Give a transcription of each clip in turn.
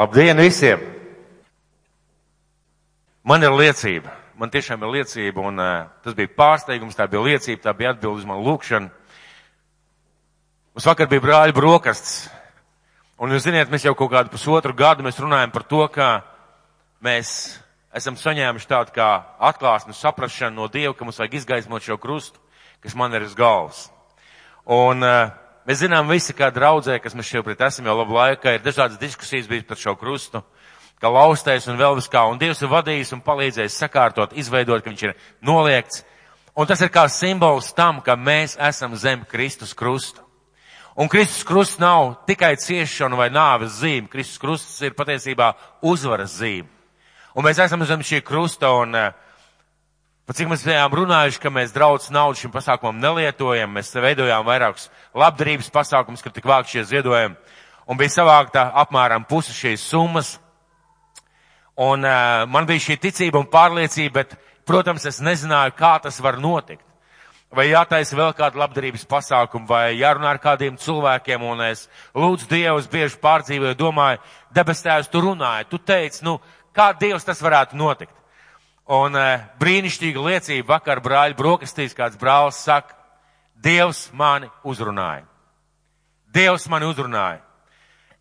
Labdien visiem! Man ir liecība. Man tiešām ir liecība, un uh, tas bija pārsteigums, tā bija liecība, tā bija atbildes man lūkšana. Mums vakar bija brāļa brokastis, un jūs ziniet, mēs jau kaut kādu pusotru gadu mēs runājam par to, ka mēs esam saņēmuši tādu kā atklāsmu saprašanu no Dieva, ka mums vajag izgaismot šo krustu, kas man ir uz galvas. Un uh, mēs zinām visi, kā draudzē, kas mēs šeit esam jau labu laiku, ir dažādas diskusijas bijis par šo krustu ka laustais un vēl vis kā, un Dievs ir vadījis un palīdzējis sakārtot, izveidot, ka viņš ir noliegts. Un tas ir kā simbols tam, ka mēs esam zem Kristus krusta. Un Kristus krusts nav tikai ciešana vai nāves zīme, Kristus krusts ir patiesībā uzvaras zīme. Un mēs esam zem šī krusta un uh, Pat cik mēs bijām runājuši, ka mēs draudz naudu šim pasākumam nelietojam, mēs veidojām vairākus labdarības pasākumus, kad tik vākt šie ziedojumi, un bija savākta apmēram pusi šīs summas, Un uh, man bija šī ticība un pārliecība, bet, protams, es nezināju, kā tas var notikt. Vai jātaisa vēl kāda labdarības pasākuma, vai jārunā ar kādiem cilvēkiem, un es lūdzu Dievu, es bieži pārdzīvoju, domāju, debes tēvs, tu runāji, tu teici, nu, kā Dievs tas varētu notikt. Un uh, brīnišķīga liecība vakar brāļa brokastīs, kāds brālis saka, Dievs mani uzrunāja. Dievs mani uzrunāja.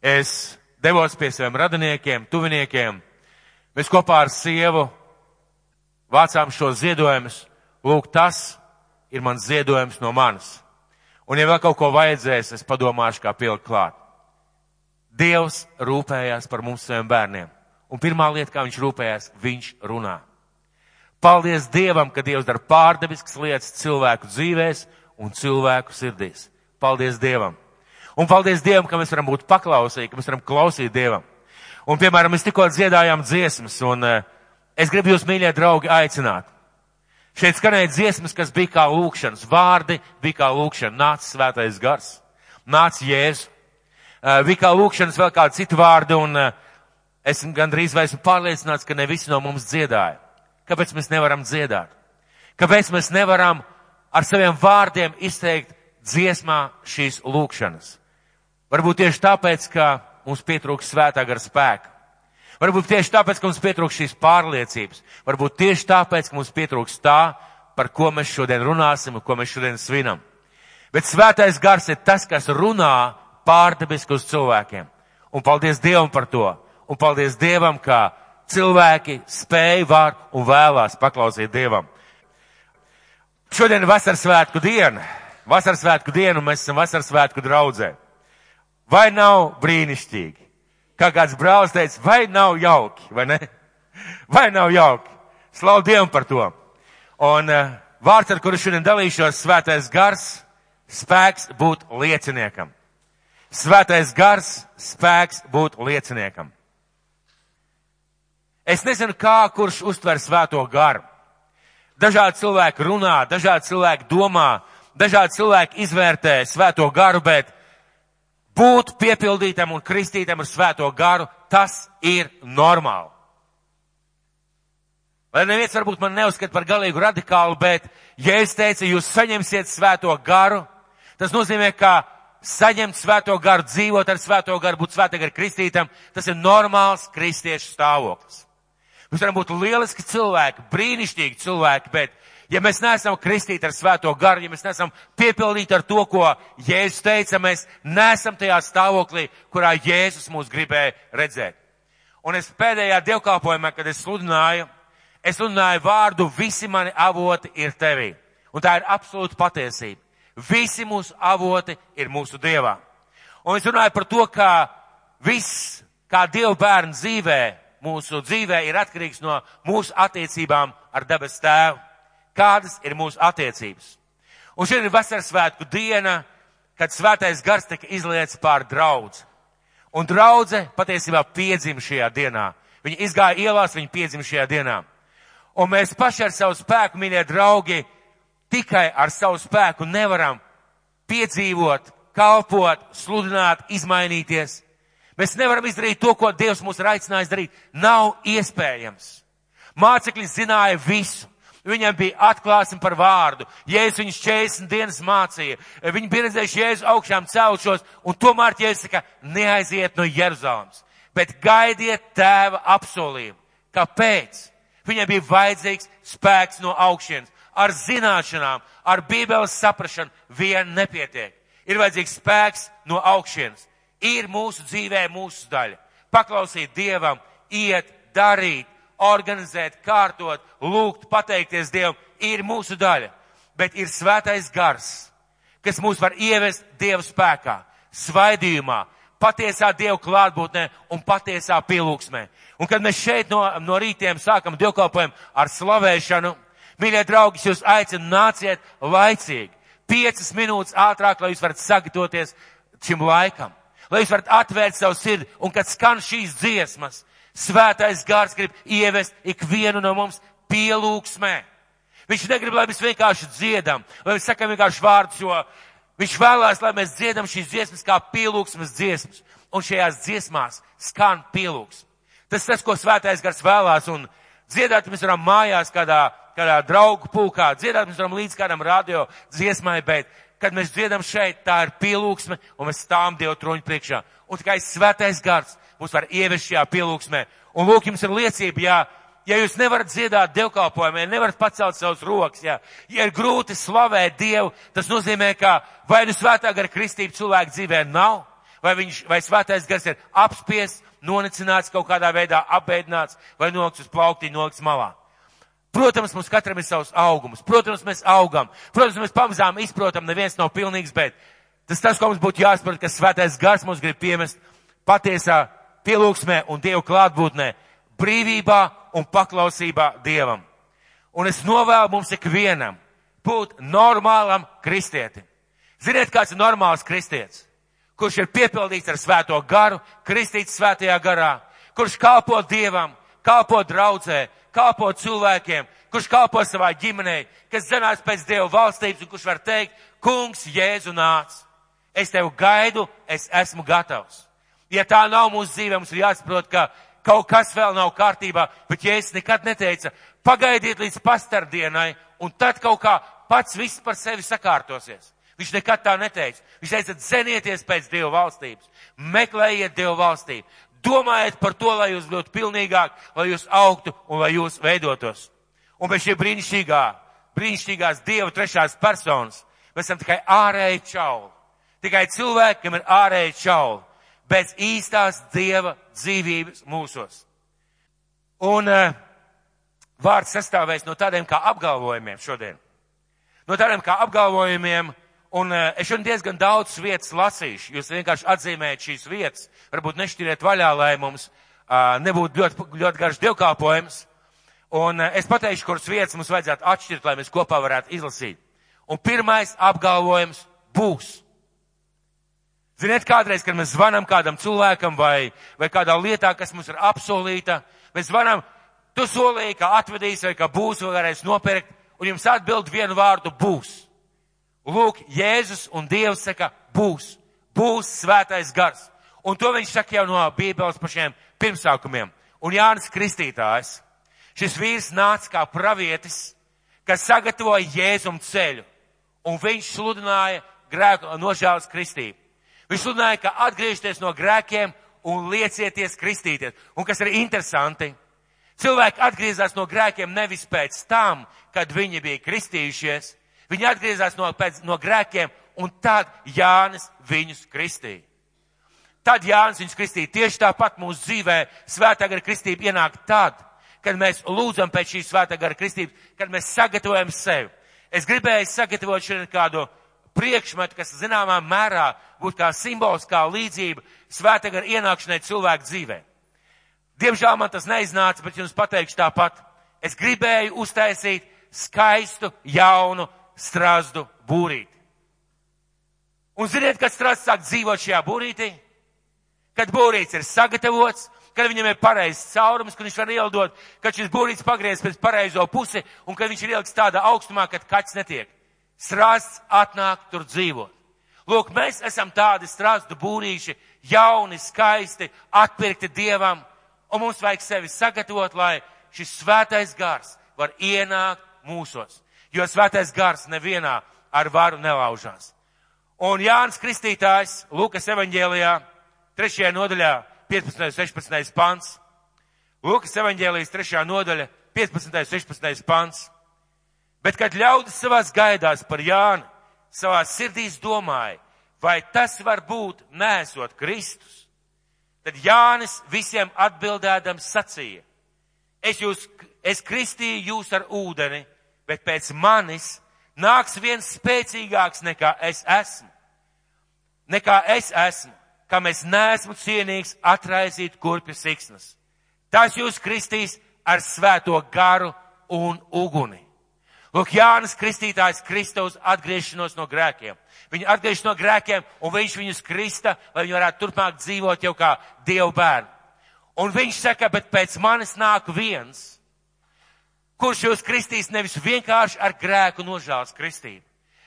Es devos pie saviem radiniekiem, tuviniekiem, Mēs kopā ar sievu vācām šo ziedojumus. Lūk, tas ir mans ziedojums no manis. Un ja vēl kaut ko vajadzēs, es padomāšu, kā pielikt klāt. Dievs rūpējās par mums saviem bērniem. Un pirmā lieta, kā viņš rūpējās, viņš runā. Paldies Dievam, ka Dievs dara pārdebiskas lietas cilvēku dzīvēs un cilvēku sirdīs. Paldies Dievam. Un paldies Dievam, ka mēs varam būt paklausīgi, ka mēs varam klausīt Dievam. Un, piemēram, mēs tikko dziedājām dziesmas, un uh, es gribu jūs, mīļie draugi, aicināt. Šeit skanēja dziesmas, kas bija kā lūkšanas vārdi, bija kā lūkšana, nāca svētais gars, nāca jēzu. Uh, bija kā lūkšanas vēl kādi citi vārdi, un uh, esmu gandrīz vai esmu pārliecināts, ka ne visi no mums dziedāja. Kāpēc mēs nevaram dziedāt? Kāpēc mēs nevaram ar saviem vārdiem izteikt dziesmā šīs lūkšanas? Varbūt tieši tāpēc, ka mums pietrūks svētā gara spēka. Varbūt tieši tāpēc, ka mums pietrūks šīs pārliecības. Varbūt tieši tāpēc, ka mums pietrūks tā, par ko mēs šodien runāsim un ko mēs šodien svinam. Bet svētais gars ir tas, kas runā pārdabiski uz cilvēkiem. Un paldies Dievam par to. Un paldies Dievam, ka cilvēki spēj, var un vēlās paklausīt Dievam. Šodien ir vasaras svētku diena. Vasaras svētku diena un mēs esam vasaras svētku draudzē. Vai nav brīnišķīgi? Kā kāds brālis teica, vai nav jauki, vai ne? Vai nav jauki? Slavu Dievam par to. Un uh, vārds, ar kuru šodien dalīšos, svētais gars, spēks būt lieciniekam. Svētais gars, spēks būt lieciniekam. Es nezinu, kā kurš uztver svēto garu. Dažādi cilvēki runā, dažādi cilvēki domā, dažādi cilvēki izvērtē svēto garu, bet būt piepildītam un kristītam ar svēto garu, tas ir normāli. Lai neviens varbūt man neuzskata par galīgu radikālu, bet, ja es teicu, jūs saņemsiet svēto garu, tas nozīmē, ka saņemt svēto garu, dzīvot ar svēto garu, būt svētā gara kristītam, tas ir normāls kristiešu stāvoklis. Mēs varam būt lieliski cilvēki, brīnišķīgi cilvēki, bet ja mēs neesam kristīti ar svēto garu, ja mēs neesam piepildīti ar to, ko Jēzus teica, mēs neesam tajā stāvoklī, kurā Jēzus mūs gribēja redzēt. Un es pēdējā dievkalpojumā, kad es sludināju, es sludināju vārdu, visi mani avoti ir tevī. Un tā ir absolūta patiesība. Visi mūsu avoti ir mūsu dievā. Un es runāju par to, ka viss, kā Dieva bērnu dzīvē, mūsu dzīvē ir atkarīgs no mūsu attiecībām ar debes tēvu kādas ir mūsu attiecības. Un šodien ir vasaras svētku diena, kad svētais gars tika izlietas pār draudz. Un draudze patiesībā piedzima šajā dienā. Viņa izgāja ielās, viņa piedzima šajā dienā. Un mēs paši ar savu spēku, mīļie draugi, tikai ar savu spēku nevaram piedzīvot, kalpot, sludināt, izmainīties. Mēs nevaram izdarīt to, ko Dievs mūs ir aicinājis darīt. Nav iespējams. Mācekļi zināja visu. Viņam bija atklāsme par vārdu. Jēzus viņus 40 dienas mācīja. Viņi bija redzējuši Jēzu augšām celšos, un tomēr Jēzus saka, neaiziet no Jeruzalemes. bet gaidiet tēva apsolījumu. Kāpēc? Viņai bija vajadzīgs spēks no augšienes. Ar zināšanām, ar bībeles saprašanu vien nepietiek. Ir vajadzīgs spēks no augšienes. Ir mūsu dzīvē mūsu daļa. Paklausīt Dievam, iet, darīt, organizēt, kārtot, lūgt, pateikties Dievam, ir mūsu daļa. Bet ir svētais gars, kas mūs var ievest Dieva spēkā, svaidījumā, patiesā Dieva klātbūtnē un patiesā pielūgsmē. Un kad mēs šeit no, no rītiem sākam dievkalpojumu ar slavēšanu, mīļie draugi, jūs aicinu nāciet laicīgi, piecas minūtes ātrāk, lai jūs varat sagatavoties šim laikam, lai jūs varat atvērt savu sirdi, un kad skan šīs dziesmas, svētais gars grib ievest ikvienu no mums pielūgsmē. Viņš negrib, lai mēs vienkārši dziedam, lai mēs sakam vienkārši vārdus, jo Viņš vēlās, lai mēs dziedam šīs dziesmas kā pielūgsmes dziesmas. Un šajās dziesmās skan pielūgs. Tas tas, ko svētais gars vēlās. Un dziedāt mēs varam mājās kādā, kādā draugu pulkā, dziedāt mēs varam līdz kādam radio dziesmai, bet kad mēs dziedam šeit, tā ir pielūgsme un mēs stāvam Dievu troņu priekšā. Un tikai svētais gars mūs var ievest šajā pielūgsmē. Un lūk, jums ir liecība, jā, ja jūs nevarat dziedāt dievkalpojumā, ja nevarat pacelt savus rokas, ja, ja ir grūti slavēt Dievu, tas nozīmē, ka vai nu svētā gara kristība cilvēku dzīvē nav, vai, viņš, vai svētais gars ir apspiests, nonicināts kaut kādā veidā, apbēdināts, vai nolikts uz plaukti, nolikts malā. Protams, mums katram ir savs augums. Protams, mēs augam. Protams, mēs pamazām izprotam, neviens nav pilnīgs, bet tas tas, ko mums būtu jāsaprot, ka svētais gars mums grib piemest patiesā pielūgsmē un Dievu klātbūtnē, brīvībā un paklausībā Dievam. Un es novēlu mums ikvienam būt normālam kristietim. Ziniet, kāds ir normāls kristietis? Kurš ir piepildīts ar svēto garu, kristīts svētajā garā, kurš kalpo Dievam, kalpo draudzē, kalpo cilvēkiem, kurš kalpo savā ģimenei, kas zinās pēc Dieva valstības un kurš var teikt, kungs, Jēzu nāc. Es tevi gaidu, es esmu gatavs. Ja tā nav mūsu dzīve, mums ir jāsaprot, ka kaut kas vēl nav kārtībā, bet Jēzus nekad neteica, pagaidiet līdz pastardienai, un tad kaut kā pats viss par sevi sakārtosies. Viņš nekad tā neteica. Viņš teica, zenieties pēc Dieva valstības, meklējiet Dieva valstību, domājiet par to, lai jūs būtu pilnīgāk, lai jūs augtu un lai jūs veidotos. Un bez šī brīnišķīgā, brīnišķīgās Dieva trešās personas, mēs esam tikai ārēji čauli. Tikai cilvēki, kam ir ārēji čauli bez īstās Dieva dzīvības mūsos. Un uh, vārds sastāvēs no tādiem kā apgalvojumiem šodien. No tādiem kā apgalvojumiem, un uh, es šodien diezgan daudz vietas lasīšu. Jūs vienkārši atzīmējat šīs vietas, varbūt nešķiriet vaļā, lai mums uh, nebūtu ļoti, ļoti garš dievkāpojums. Un uh, es pateikšu, kuras vietas mums vajadzētu atšķirt, lai mēs kopā varētu izlasīt. Un pirmais apgalvojums būs. Ziniet, kādreiz, kad mēs zvanam kādam cilvēkam vai, vai kādā lietā, kas mums ir apsolīta, mēs zvanam, tu solīji, ka atvedīs vai ka būs vai varēs nopirkt, un jums atbild vienu vārdu būs. Lūk, Jēzus un Dievs saka būs, būs svētais gars. Un to viņš saka jau no Bībeles pašiem pirmsākumiem. Un Jānis Kristītājs, šis vīrs nāca kā pravietis, kas sagatavoja Jēzum ceļu, un viņš sludināja grēku nožēlas kristību. Viņš sludināja, ka atgriežties no grēkiem un liecieties kristīties. Un kas ir interesanti, cilvēki atgriezās no grēkiem nevis pēc tam, kad viņi bija kristījušies, viņi atgriezās no, pēc, no grēkiem un tad Jānis viņus kristīja. Tad Jānis viņus kristīja. Tieši tāpat mūsu dzīvē svētā gara kristība ienāk tad, kad mēs lūdzam pēc šīs svētā gara kristības, kad mēs sagatavojam sevi. Es gribēju sagatavot šodien kādu priekšmetu, kas zināmā mērā būtu kā simbols, kā līdzība svētā gara ienākšanai cilvēku dzīvē. Diemžēl man tas neiznāca, bet jums pateikšu tāpat. Es gribēju uztaisīt skaistu, jaunu strazdu būrīti. Un ziniet, kad strazds sāk dzīvot šajā būrītī? Kad būrīts ir sagatavots, kad viņam ir pareizs caurums, kad viņš var ieldot, kad šis būrīts pagriez pēc pareizo pusi un kad viņš ir ieliks tādā augstumā, kad kaķis netiek strāsts atnāk tur dzīvot. Lūk, mēs esam tādi strāstu būrīši, jauni, skaisti, atpirkti Dievam, un mums vajag sevi sagatavot, lai šis svētais gars var ienākt mūsos. Jo svētais gars nevienā ar varu nelaužās. Un Jānis Kristītājs Lūkas evaņģēlijā, trešajā nodaļā, 15. 16. pants. Lūkas evaņģēlijas 3. nodaļa, 15. 16. pants. Bet, kad ļaudis savās gaidās par Jānu, savā sirdīs domāja, vai tas var būt nesot Kristus, tad Jānis visiem atbildēdams sacīja, es jūs, es kristīju jūs ar ūdeni, bet pēc manis nāks viens spēcīgāks nekā es esmu, nekā es esmu, kam es neesmu cienīgs atraisīt kurpju siksnas. Tas jūs kristīs ar svēto garu un uguni. Lūk, Jānis Kristītājs Kristus atgriešanos no grēkiem. Viņa atgriež no grēkiem un viņš viņus krista, lai viņi varētu turpmāk dzīvot jau kā Dievu bērni. Un viņš saka, bet pēc manis nāk viens, kurš jūs kristīs nevis vienkārši ar grēku nožēlas kristību.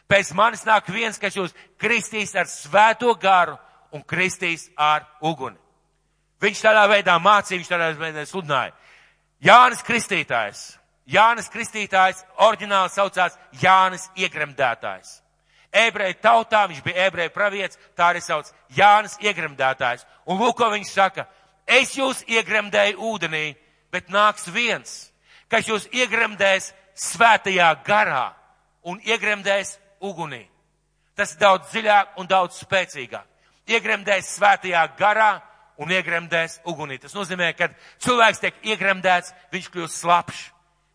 Pēc manis nāk viens, kas jūs kristīs ar svēto garu un kristīs ar uguni. Viņš tādā veidā mācīja, viņš tādā veidā sludināja. Jānis Kristītājs. Jānis Kristītājs oriģināli saucās Jānis Iegremdētājs. Ebreju tautā viņš bija ebreju pravietis, tā arī sauc Jānis Iegremdētājs. Un lūk, ko viņš saka. Es jūs iegremdēju ūdenī, bet nāks viens, kas jūs iegremdēs svētajā garā un iegremdēs ugunī. Tas ir daudz dziļāk un daudz spēcīgāk. Iegremdēs svētajā garā un iegremdēs ugunī. Tas nozīmē, ka cilvēks tiek iegremdēts, viņš kļūst slapjš,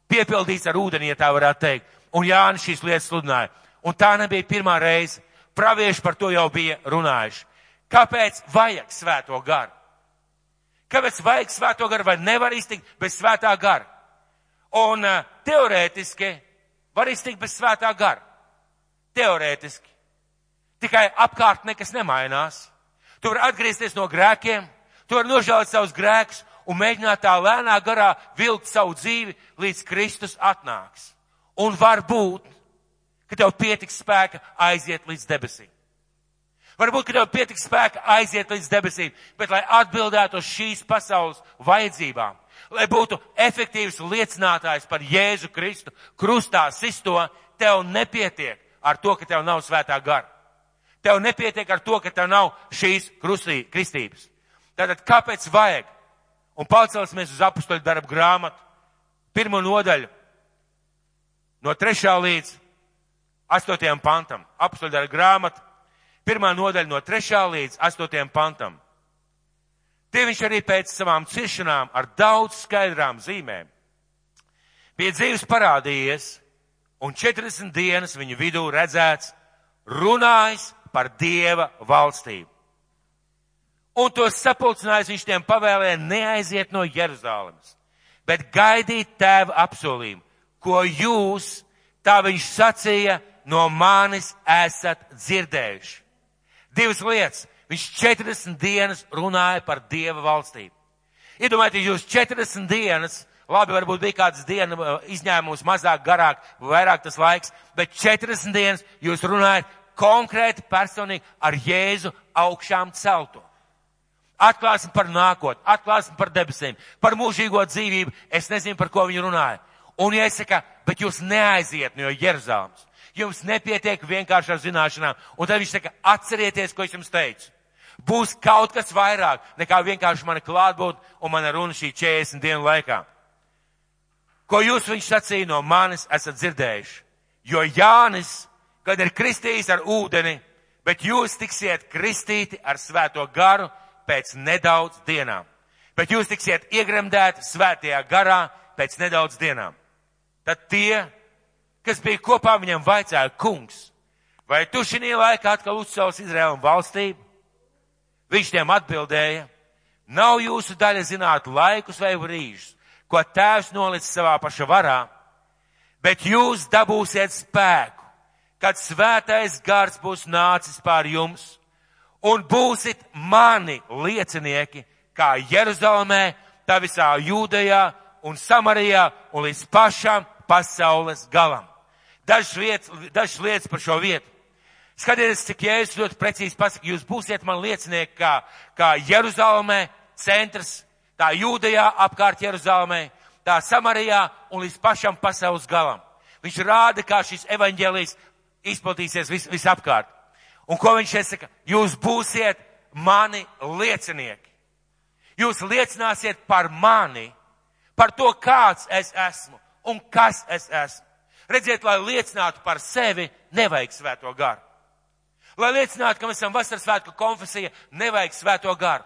piepildīts ar ūdeni, ja tā varētu teikt. Un Jānis šīs lietas sludināja. Un tā nebija pirmā reize. Pravieši par to jau bija runājuši. Kāpēc vajag svēto garu? Kāpēc vajag svēto garu vai nevar iztikt bez svētā gara? Un uh, teorētiski var iztikt bez svētā gara. Teorētiski. Tikai apkārt nekas nemainās. Tu vari atgriezties no grēkiem, tu vari nožēlot savus grēkus un mēģināt tā lēnā garā vilkt savu dzīvi, līdz Kristus atnāks. Un varbūt, ka tev pietiks spēka aiziet līdz debesīm. Varbūt, ka tev pietiks spēka aiziet līdz debesīm, bet lai atbildētu uz šīs pasaules vajadzībām, lai būtu efektīvs liecinātājs par Jēzu Kristu krustā sisto, tev nepietiek ar to, ka tev nav svētā gara. Tev nepietiek ar to, ka tev nav šīs krustī, kristības. Tātad, kāpēc vajag? Un pacelsimies uz apustoļu darbu grāmatu, pirmo nodaļu, no trešā līdz astotajam pantam. Apustoļu darbu grāmatu, pirmā nodaļa no trešā līdz astotajam pantam. Tie viņš arī pēc savām ciešanām ar daudz skaidrām zīmēm bija dzīves parādījies un 40 dienas viņu vidū redzēts, runājis par Dieva valstību. Un to sapulcinājis viņš tiem pavēlēja neaiziet no Jeruzālēmas, bet gaidīt tēva apsolījumu, ko jūs, tā viņš sacīja, no manis esat dzirdējuši. Divas lietas. Viņš 40 dienas runāja par Dieva valstību. Iedomājieties, jūs 40 dienas, labi, varbūt bija kāds diena izņēmums mazāk, garāk, vairāk tas laiks, bet 40 dienas jūs runājat konkrēti personīgi ar Jēzu augšām celto. Atklāsim par nākotni, atklāsim par debesīm, par mūžīgo dzīvību. Es nezinu, par ko viņi runāja. Un saku, bet jūs neaiziet no Jeruzāles. Jums nepietiek vienkārši ar zināšanām. Un tad viņš saka, atcerieties, ko es jums teicu. Būs kaut kas vairāk nekā vienkārši mana klātbūt un mana runa šī 40 dienu laikā. Ko jūs viņš sacīja no manis esat dzirdējuši? Jo Jānis kad ir kristījis ar ūdeni, bet jūs tiksiet kristīti ar svēto garu pēc nedaudz dienām. Bet jūs tiksiet iegremdēti svētajā garā pēc nedaudz dienām. Tad tie, kas bija kopā viņam vaicāja, kungs, vai tu šī laikā atkal uzcels Izraēlu valstību? Viņš tiem atbildēja, nav jūsu daļa zināt laikus vai brīžus, ko tēvs nolicis savā paša varā, bet jūs dabūsiet spēku kad svētais gars būs nācis pār jums, un būsit mani liecinieki, kā Jeruzalemē, tā visā Jūdejā un Samarijā un līdz pašam pasaules galam. Dažas lietas, dažas lietas par šo vietu. Skatieties, cik Jēzus ļoti precīzi pasaka, jūs būsiet man liecinieki, kā, kā Jeruzalemē, centrs, tā Jūdejā apkārt Jeruzalemē, tā Samarijā un līdz pašam pasaules galam. Viņš rāda, kā šis evaņģēlijs izplatīsies vis, visapkārt. Un ko viņš saka? Jūs būsiet mani liecinieki. Jūs liecināsiet par mani, par to, kāds es esmu un kas es esmu. Redziet, lai liecinātu par sevi, nevajag svēto garu. Lai liecinātu, ka mēs esam vasaras svētku konfesija, nevajag svēto garu.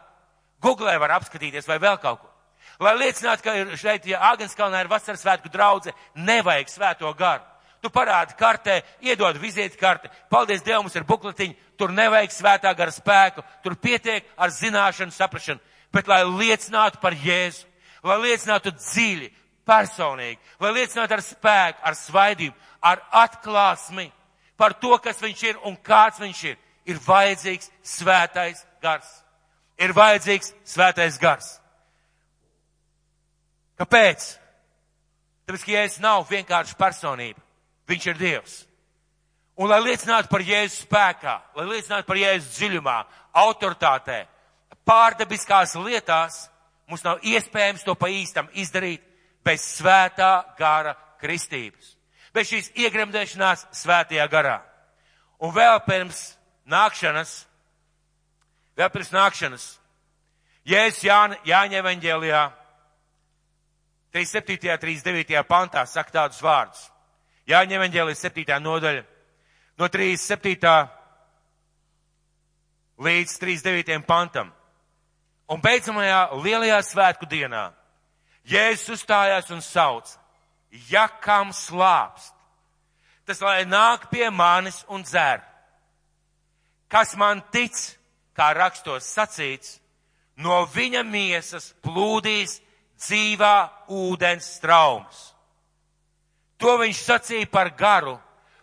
Googlē var apskatīties vai vēl kaut ko. Lai liecinātu, ka šeit, ja Āgenskalnā ir vasaras svētku draudze, nevajag svēto garu. Tu parādi kartē, iedod vizīti karti. Paldies Dievam, mums ir bukletiņi. Tur nevajag svētā gara spēku. Tur pietiek ar zināšanu, saprašanu. Bet lai liecinātu par Jēzu, lai liecinātu dziļi, personīgi, lai liecinātu ar spēku, ar svaidību, ar atklāsmi par to, kas viņš ir un kāds viņš ir, ir vajadzīgs svētais gars. Ir vajadzīgs svētais gars. Kāpēc? Tāpēc, ka Jēzus nav vienkārši personība. Viņš ir Dievs. Un lai liecinātu par Jēzus spēkā, lai liecinātu par Jēzus dziļumā, autoritātē, pārdabiskās lietās, mums nav iespējams to pa īstam izdarīt bez svētā gara kristības. Bez šīs iegremdēšanās svētajā garā. Un vēl pirms nākšanas, vēl pirms nākšanas, Jēzus Jāņa, Jāņa evaņģēlijā 37. 39. pantā saka tādus vārdus. Jāņa evaņģēlijas 7. nodaļa no 37. līdz 39. pantam. Un beidzamajā lielajā svētku dienā Jēzus uzstājās un sauc, ja kam slāpst, tas lai nāk pie manis un dzer. Kas man tic, kā rakstos sacīts, no viņa miesas plūdīs dzīvā ūdens straumes. To viņš sacīja par garu,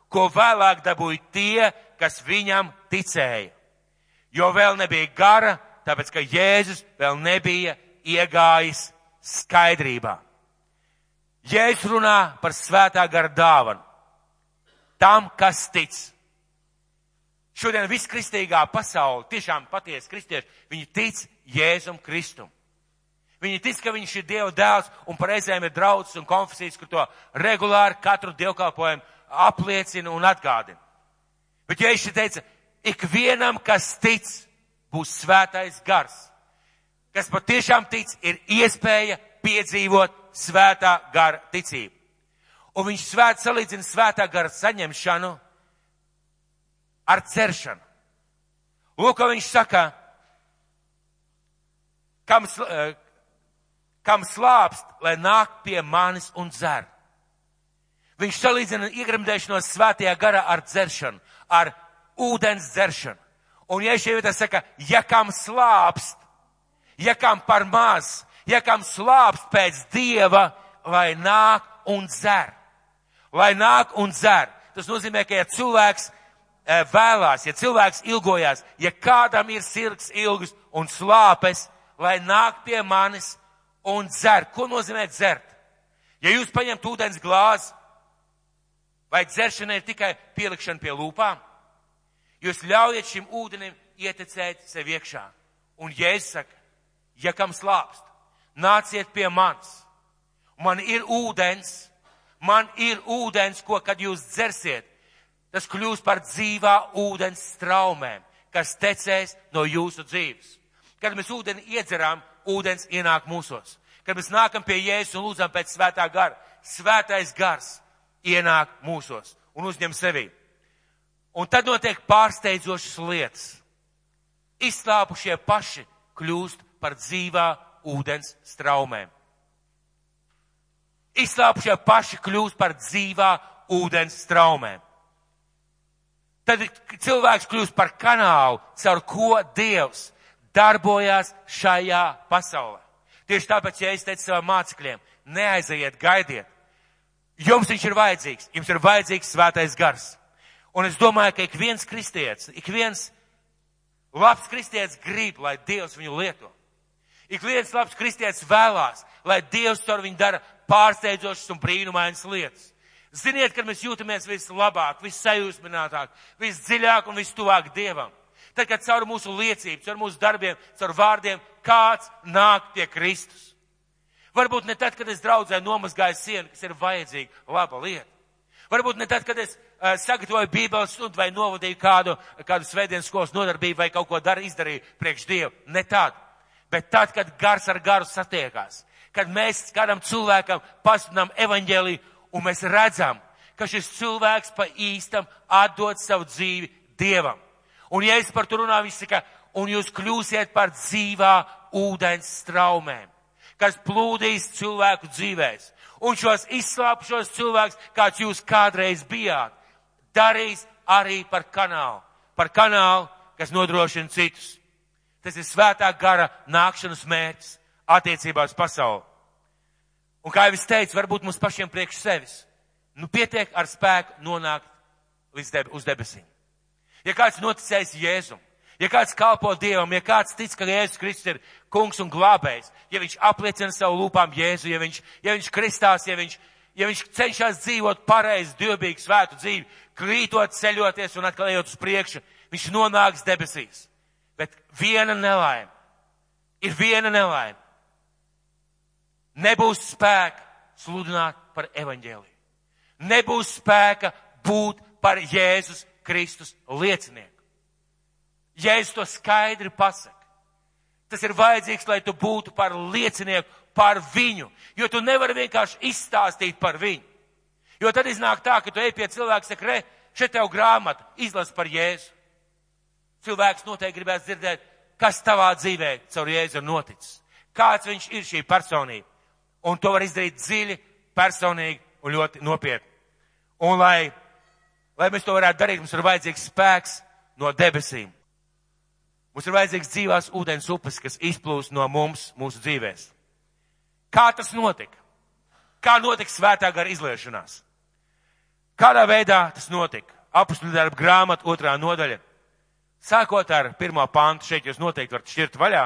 ko vēlāk dabūja tie, kas viņam ticēja. Jo vēl nebija gara, tāpēc ka Jēzus vēl nebija iegājis skaidrībā. Jēzus runā par svētā gara dāvanu. Tam, kas tic. Šodien viss kristīgā pasaule, tiešām patiesi kristieši, viņi tic Jēzum Kristum. Viņi tic, ka viņš ir Dieva dēls un pareizēm ir draudzes un konfesijas, kur to regulāri katru dievkalpojumu apliecina un atgādina. Bet viņš teica, ikvienam, kas tic, būs svētais gars. Kas patiešām tic, ir iespēja piedzīvot svētā gara ticību. Un viņš svēt salīdzina svētā gara saņemšanu ar ceršanu. Lūk, ko viņš saka, kam, kam slāpst, lai nāk pie manis un dzer. Viņš salīdzina iegremdēšanos svētajā garā ar dzeršanu, ar ūdens dzeršanu. Un ja šie vietā saka, ja kam slāpst, ja kam par maz, ja kam slāpst pēc dieva, lai nāk un dzer. Lai nāk un dzer. Tas nozīmē, ka ja cilvēks e, vēlās, ja cilvēks ilgojās, ja kādam ir sirds ilgs un slāpes, lai nāk pie manis un dzer. Ko nozīmē dzert? Ja jūs paņemt ūdens glāzi, vai dzeršana ir tikai pielikšana pie lūpām, jūs ļaujiet šim ūdenim ietecēt sev iekšā. Un Jēzus saka, ja kam slāpst, nāciet pie manis. Man ir ūdens, man ir ūdens, ko, kad jūs dzersiet, tas kļūs par dzīvā ūdens straumēm, kas tecēs no jūsu dzīves. Kad mēs ūdeni iedzeram, ūdens ienāk mūsos. Kad mēs nākam pie Jēzus un lūdzam pēc svētā gara, svētais gars ienāk mūsos un uzņem sevī. Un tad notiek pārsteidzošas lietas. Izslāpušie paši kļūst par dzīvā ūdens straumēm. Izslāpušie paši kļūst par dzīvā ūdens straumēm. Tad cilvēks kļūst par kanālu, caur ko Dievs darbojās šajā pasaulē. Tieši tāpēc, ja es teicu saviem mācekļiem, neaiziet, gaidiet. Jums viņš ir vajadzīgs, jums ir vajadzīgs svētais gars. Un es domāju, ka ik viens kristietis, ik viens labs kristietis grib, lai Dievs viņu lieto. Ik viens labs kristietis vēlās, lai Dievs ar viņu dara pārsteidzošas un brīnumainas lietas. Ziniet, kad mēs jūtamies vislabāk, vissajūsminātāk, visdziļāk un vistuvāk Dievam. Tad, kad caur mūsu liecību, caur mūsu darbiem, caur vārdiem kāds nāk pie Kristus. Varbūt ne tad, kad es draudzē nomazgāju sienu, kas ir vajadzīga, laba lieta. Varbūt ne tad, kad es uh, sagatavoju bībeles stundu vai novadīju kādu, kādu svētdienas skolas nodarbību vai kaut ko daru, izdarīju priekš Dievu. Ne tad. Bet tad, kad gars ar garu satiekās, kad mēs kādam cilvēkam pasludinām evaņģēliju un mēs redzam, ka šis cilvēks pa īstam atdod savu dzīvi Dievam. Un ja es par to runāju, viņš saka, un jūs kļūsiet par dzīvā ūdens straumēm, kas plūdīs cilvēku dzīvēs. Un šos izslāpušos cilvēkus, kāds jūs kādreiz bijāt, darīs arī par kanālu. Par kanālu, kas nodrošina citus. Tas ir svētā gara nākšanas mērķis attiecībā uz pasauli. Un kā jau es teicu, varbūt mums pašiem priekš sevis. Nu, pietiek ar spēku nonākt līdz deb uz debesīm. Ja kāds noticējis Jēzum, ja kāds kalpo Dievam, ja kāds tic, ka Jēzus Kristus ir kungs un glābējs, ja viņš apliecina savu lūpām Jēzu, ja viņš, ja viņš kristās, ja viņš, ja viņš cenšas dzīvot pareizi, dievbīgu, svētu dzīvi, krītot, ceļoties un atkal ejot uz priekšu, viņš nonāks debesīs. Bet viena nelaime. Ir viena nelaime. Nebūs spēka sludināt par evaņģēliju. Nebūs spēka būt par Jēzus Kristus liecinieku. Jēzus to skaidri pasaka. Tas ir vajadzīgs, lai tu būtu par liecinieku par viņu, jo tu nevari vienkārši izstāstīt par viņu. Jo tad iznāk tā, ka tu ej pie cilvēka, saka, re, šeit tev grāmata, izlas par Jēzu. Cilvēks noteikti gribēs dzirdēt, kas tavā dzīvē caur Jēzu ir noticis. Kāds viņš ir šī personība. Un to var izdarīt dziļi, personīgi un ļoti nopietni. Un lai, lai mēs to varētu darīt, mums ir vajadzīgs spēks no debesīm. Mums ir vajadzīgs dzīvās ūdens upes, kas izplūst no mums mūsu dzīvēs. Kā tas notika? Kā notika svētā gara izliešanās? Kādā veidā tas notika? Apustuļu darba grāmata, otrā nodaļa. Sākot ar pirmo pantu, šeit jūs noteikti varat šķirt vaļā.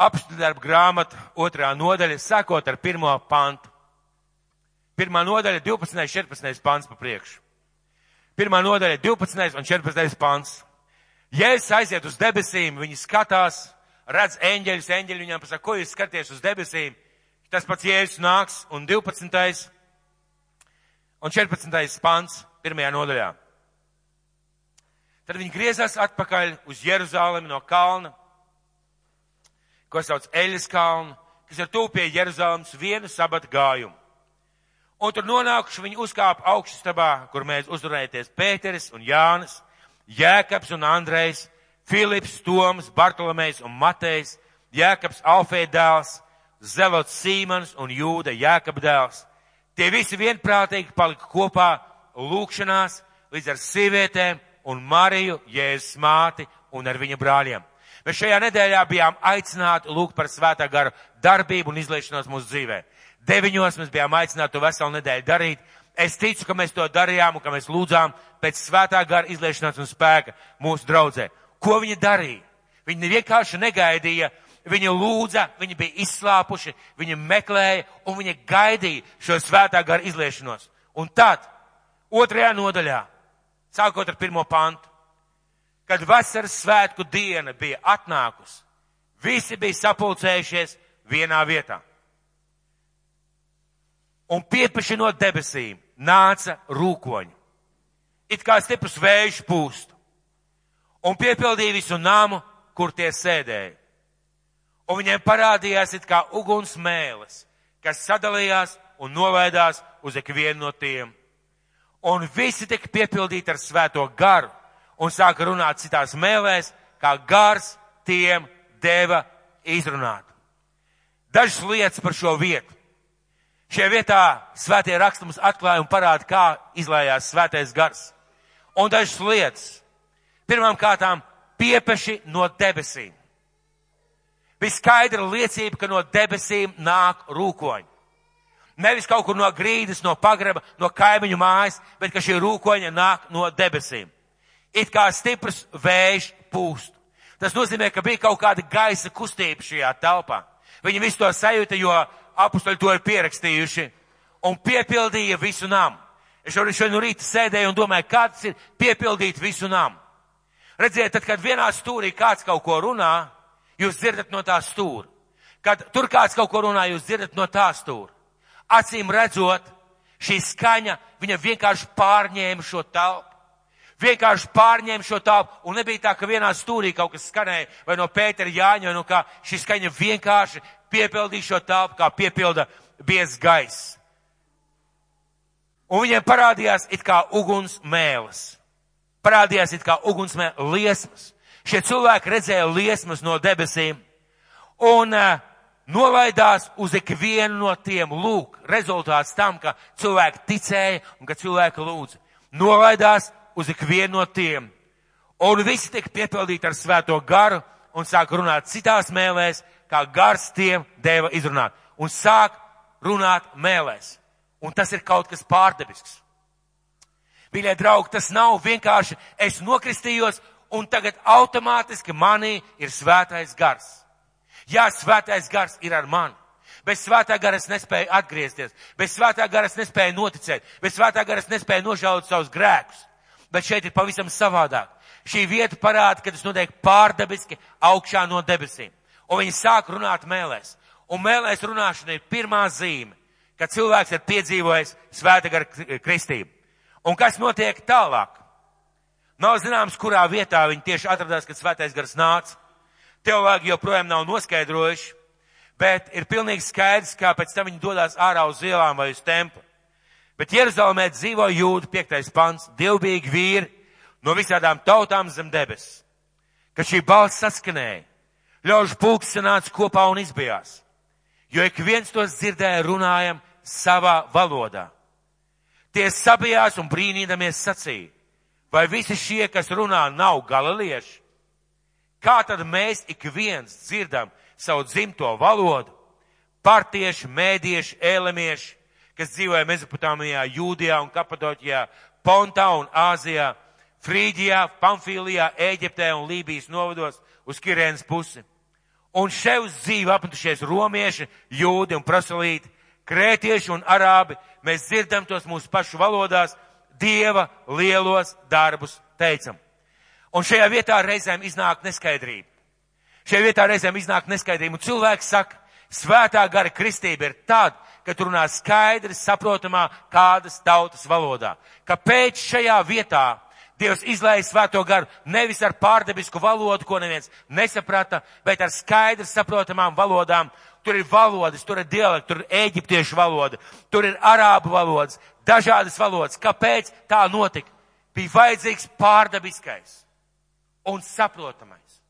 Apstu darba grāmata, otrā nodaļa, sākot ar pirmo pantu. Pirmā nodaļa, 12. 14. pants pa priekšu. Pirmā nodaļa, 12. un 14. pants. Jēzus aiziet uz debesīm, viņi skatās, redz eņģeļus, eņģeļi viņam pasaka, ko jūs skaties uz debesīm? Tas pats Jēzus nāks, un 12. un 14. pants pirmajā nodaļā. Tad viņi griezās atpakaļ uz Jeruzālemi no kalna, ko sauc Eļas kalnu, kas ir tuvu pie Jeruzālemes vienu sabatu gājumu. Un tur nonākuši viņi uzkāpa augšstabā, kur mēs uzturēties Pēteris un Jānis, Jēkabs un Andrejs, Filips, Toms, Bartolomejs un Matejs, Jēkabs Alfē dēls, Zelots Sīmans un Jūda Jēkab dēls. Tie visi vienprātīgi palika kopā lūkšanās līdz ar sievietēm un Mariju, Jēzus māti un ar viņa brāļiem. Mēs šajā nedēļā bijām aicināti lūgt par svētā gara darbību un izliešanos mūsu dzīvē. Deviņos mēs bijām aicināti to veselu nedēļu darīt. Es ticu, ka mēs to darījām un ka mēs lūdzām pēc svētā gara izliešanās un spēka mūsu draudzē. Ko viņi darīja? Viņi vienkārši negaidīja, viņi lūdza, viņi bija izslāpuši, viņi meklēja un viņi gaidīja šo svētā gara izliešanos. Un tad, otrajā nodaļā, sākot ar pirmo pantu. Kad vasaras svētku diena bija atnākusi, visi bija sapulcējušies vienā vietā. Un piepeši no debesīm nāca rūkoņi, it kā stiprs vējš pūstu, un piepildīja visu namu, kur tie sēdēja. Un viņiem parādījās it kā uguns mēles, kas sadalījās un novēdās uz ikvienu no tiem un visi tika piepildīti ar svēto garu un sāka runāt citās mēlēs, kā gars tiem deva izrunāt. Dažas lietas par šo vietu. Šajā vietā svētie raksti mums atklāja un parāda, kā izlējās svētais gars. Un dažas lietas. Pirmām kārtām piepeši no debesīm. Bija skaidra liecība, ka no debesīm nāk rūkoņi. Nevis kaut kur no grīdas, no pagraba, no kaimiņu mājas, bet ka šī rūkoņa nāk no debesīm. It kā stiprs vējš pūst. Tas nozīmē, ka bija kaut kāda gaisa kustība šajā telpā. Viņi visu to sajūta, jo apustoli to ir pierakstījuši un piepildīja visu namu. Es šodien, šodien no rīta sēdēju un domāju, kāds ir piepildīt visu namu. Redziet, tad, kad vienā stūrī kāds kaut ko runā, jūs dzirdat no tā stūra. Kad tur kāds kaut ko runā, jūs dzirdat no tā stūra acīm redzot, šī skaņa, viņa vienkārši pārņēma šo telpu. vienkārši pārņēma šo tāpu, un nebija tā, ka vienā stūrī kaut kas skanēja, vai no Pētera Jāņa, no kā šī skaņa vienkārši piepildīja šo tāpu, kā piepilda biez gaiss. Un viņiem parādījās it kā uguns mēlis. Parādījās it kā uguns mēlis, liesmas. Šie cilvēki redzēja liesmas no debesīm un uh, nolaidās uz ikvienu no tiem. Lūk, rezultāts tam, ka cilvēki ticēja un ka cilvēki lūdza. Nolaidās uz ikvienu no tiem. Un visi tika piepildīti ar svēto garu un sāk runāt citās mēlēs, kā gars tiem deva izrunāt. Un sāk runāt mēlēs. Un tas ir kaut kas pārdebisks. Mīļie draugi, tas nav vienkārši es nokristījos un tagad automātiski manī ir svētais gars. Jā, svētais gars ir ar mani. Bez svētā gara es nespēju atgriezties, bez svētā gara es nespēju noticēt, bez svētā gara es nespēju nožēlot savus grēkus. Bet šeit ir pavisam savādāk. Šī vieta parāda, ka tas notiek pārdabiski augšā no debesīm. Un viņi sāk runāt mēlēs. Un mēlēs runāšana ir pirmā zīme, ka cilvēks ir piedzīvojis svēta gara kristību. Un kas notiek tālāk? Nav zināms, kurā vietā viņi tieši atradās, kad svētais gars nāca. Teologi joprojām nav noskaidrojuši, bet ir pilnīgi skaidrs, kā pēc tam viņi dodas ārā uz ielām vai uz templi. Bet Jeruzalemē dzīvo jūdi, piektais pants, dievbīgi vīri no visādām tautām zem debesis. Kad šī balss saskanēja, ļaužu pulks sanāca kopā un izbijās, jo ik viens tos dzirdēja runājam savā valodā. Tie sabijās un brīnīdamies sacīja Vai visi šie, kas runā, nav galilieši? Kā tad mēs ik viens dzirdam savu dzimto valodu? Partieši, mēdieši, ēlemieši, kas dzīvoja Mezopotāmijā, Jūdijā un Kapadoķijā, Pontā un Āzijā, Frīģijā, Pamfīlijā, Ēģiptē un Lībijas novados uz Kirēnas pusi. Un šeit uz dzīvi apmetušies romieši, jūdi un prasalīti, krētieši un arābi, mēs dzirdam tos mūsu pašu valodās, Dieva lielos darbus teicam. Un šajā vietā reizēm iznāk neskaidrība. Šajā vietā reizēm iznāk neskaidrība. Un cilvēks saka, svētā gara kristība ir tāda, ka tur runā skaidri saprotamā kādas tautas valodā. Kāpēc šajā vietā Dievs izlēja svēto garu nevis ar pārdebisku valodu, ko neviens nesaprata, bet ar skaidri saprotamām valodām. Tur ir valodas, tur ir dialekti, tur ir eģiptiešu valoda, tur ir arābu valodas, dažādas valodas. Kāpēc tā notika? Bija vajadzīgs pārdabiskais un saprotamais.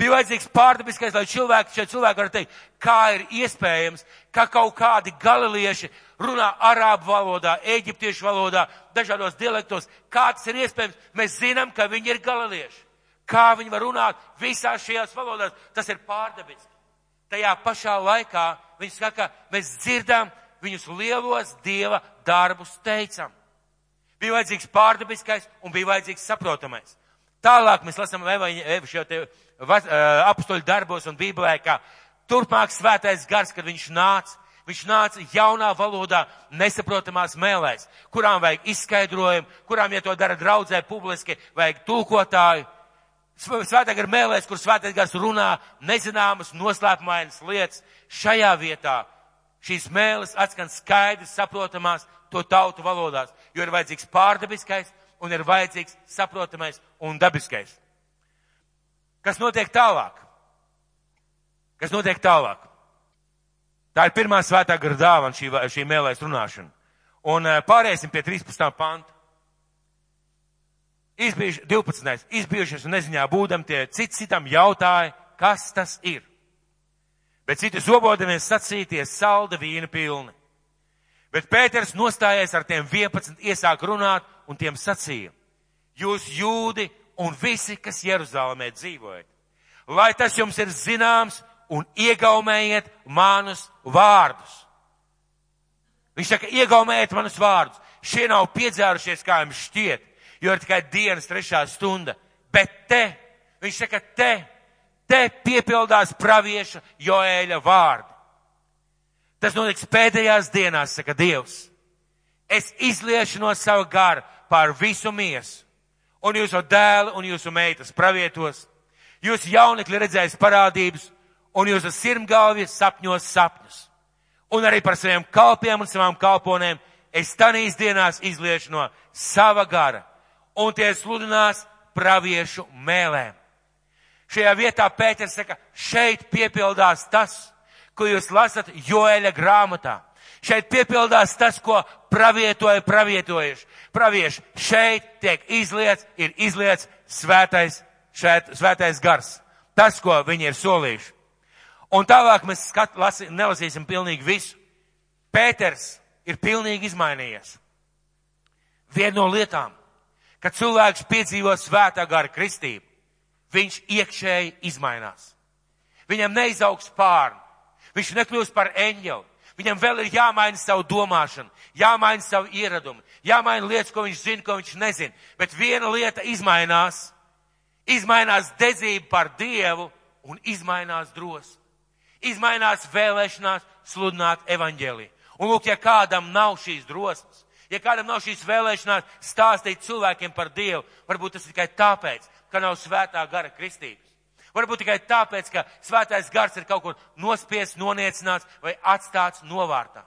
Bija vajadzīgs pārdabiskais, lai cilvēki, šie cilvēki var teikt, kā ir iespējams, ka kaut kādi galilieši runā arābu valodā, eģiptiešu valodā, dažādos dialektos. Kā tas ir iespējams? Mēs zinām, ka viņi ir galilieši. Kā viņi var runāt visās šajās valodās? Tas ir pārdabiski. Tajā pašā laikā viņi saka, mēs dzirdam, viņus lielos Dieva darbus teicam. Bija vajadzīgs pārdabiskais un bija vajadzīgs saprotamais. Tālāk mēs lasām apstoļu darbos un bībelē, kā turpmāk svētais gars, kad viņš nāca. Viņš nāca jaunā valodā, nesaprotamās mēlēs, kurām vajag izskaidrojumu, kurām, ja to dara draudzē publiski, vajag tulkotāju. Svētā gara mēlēs, kur svētais gars runā nezināmas, noslēpumainas lietas, šajā vietā šīs mēlis atskan skaidri saprotamās to tautu valodās, jo ir vajadzīgs pārdabiskais un ir vajadzīgs saprotamais un dabiskais. Kas notiek tālāk? Kas notiek tālāk? Tā ir pirmā svētā gara dāvana šī, šī mēlēs runāšana. Un eh, pāriesim pie 13. panta. Izbijuši, 12. Izbijušies un neziņā būdam tie cits citam jautāja, kas tas ir bet citi zobodamies sacīties salda vīna pilni. Bet Pēters nostājies ar tiem 11, iesāk runāt un tiem sacīja, jūs jūdi un visi, kas Jeruzalemē dzīvojat, lai tas jums ir zināms un iegaumējiet manus vārdus. Viņš saka, iegaumējiet manus vārdus. Šie nav piedzērušies, kā jums šķiet, jo ir tikai dienas trešā stunda. Bet te, viņš saka, te Te piepildās pravieša Joēļa vārdi. Tas notiks pēdējās dienās, saka Dievs. Es izliešu no sava gara pār visu miesu, un jūsu dēlu un jūsu meitas pravietos. Jūsu jaunekļi redzēs parādības, un jūsu sirmgalvie sapņos sapņus. Un arī par saviem kalpiem un savām kalponēm es tanīs dienās izliešu no sava gara, un tie sludinās praviešu mēlēm. Šajā vietā Pēters saka, šeit piepildās tas, ko jūs lasat Joēļa grāmatā. Šeit piepildās tas, ko pravietoja pravietojuši. Pravieši šeit tiek izliets, ir izliets svētais, šeit, svētais gars. Tas, ko viņi ir solījuši. Un tālāk mēs skat, lasi, nelasīsim pilnīgi visu. Pēters ir pilnīgi izmainījies. Viena no lietām, kad cilvēks piedzīvo svētā gara kristību, viņš iekšēji izmainās. Viņam neizaugs pārni. Viņš nekļūst par eņģeli. Viņam vēl ir jāmaina savu domāšanu, jāmaina savu ieradumu, jāmaina lietas, ko viņš zina, ko viņš nezina. Bet viena lieta izmainās. Izmainās dedzība par Dievu un izmainās drosme. Izmainās vēlēšanās sludināt evaņģēliju. Un lūk, ja kādam nav šīs drosmes, ja kādam nav šīs vēlēšanās stāstīt cilvēkiem par Dievu, varbūt tas tikai tāpēc, ka nav svētā gara kristības. Varbūt tikai tāpēc, ka svētais gars ir kaut kur nospiests, noniecināts vai atstāts novārtā.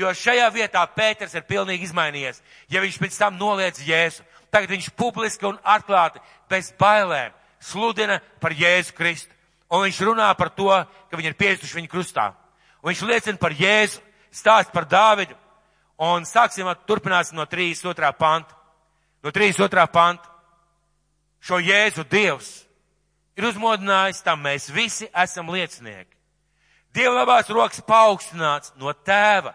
Jo šajā vietā Pēters ir pilnīgi izmainījies. Ja viņš pēc tam noliec Jēzu, tagad viņš publiski un atklāti, bez bailēm, sludina par Jēzu Kristu. Un viņš runā par to, ka viņi ir piestuši viņa krustā. Un viņš liecina par Jēzu, stāst par Dāvidu. Un sāksim, turpināsim no 32. panta. No 32. panta. Šo Jēzu Dievs ir uzmodinājis, tam mēs visi esam liecinieki. Dieva labās rokas paaugstināts no tēva,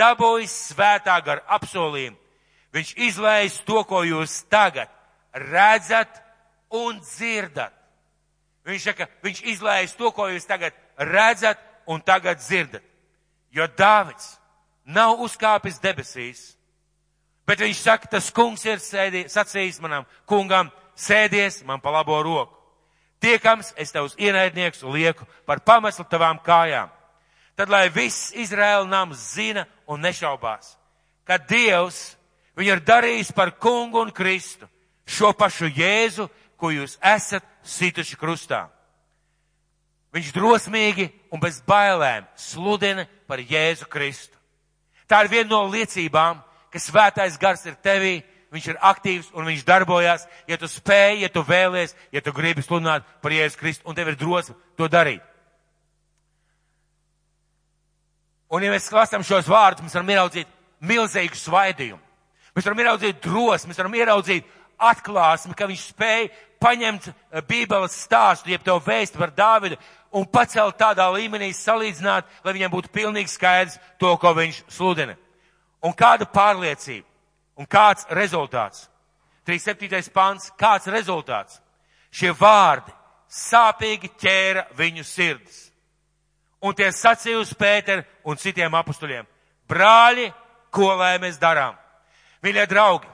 dabūjis svētā gar apsolījumu. Viņš izlējas to, ko jūs tagad redzat un dzirdat. Viņš saka, viņš izlējas to, ko jūs tagad redzat un tagad dzirdat. Jo Dāvids nav uzkāpis debesīs, bet viņš saka, tas kungs ir sēdī, sacījis manam kungam, sēdies man pa labo roku. Tiekams, es tavus ienaidnieks lieku par pameslu tavām kājām. Tad, lai viss Izraēla nams zina un nešaubās, ka Dievs viņu ir darījis par kungu un Kristu, šo pašu Jēzu, ko jūs esat situši krustā. Viņš drosmīgi un bez bailēm sludina par Jēzu Kristu. Tā ir viena no liecībām, ka svētais gars ir tevī viņš ir aktīvs un viņš darbojas, ja tu spēj, ja tu vēlies, ja tu gribi sludināt par Jēzus Kristu un tev ir drosme to darīt. Un ja mēs lasām šos vārdus, mēs varam ieraudzīt milzīgu svaidījumu. Mēs varam ieraudzīt drosmi, mēs varam ieraudzīt atklāsmi, ka viņš spēja paņemt eh, Bībeles stāstu, jeb to vēstu par Dāvidu un pacelt tādā līmenī salīdzināt, lai viņam būtu pilnīgi skaidrs to, ko viņš sludina. Un kāda pārliecība? Un kāds rezultāts? 37. pants, kāds rezultāts? Šie vārdi sāpīgi ķēra viņu sirdis. Un tie sacīja uz Pēteru un citiem apustuļiem. Brāļi, ko lai mēs darām? Mīļie draugi,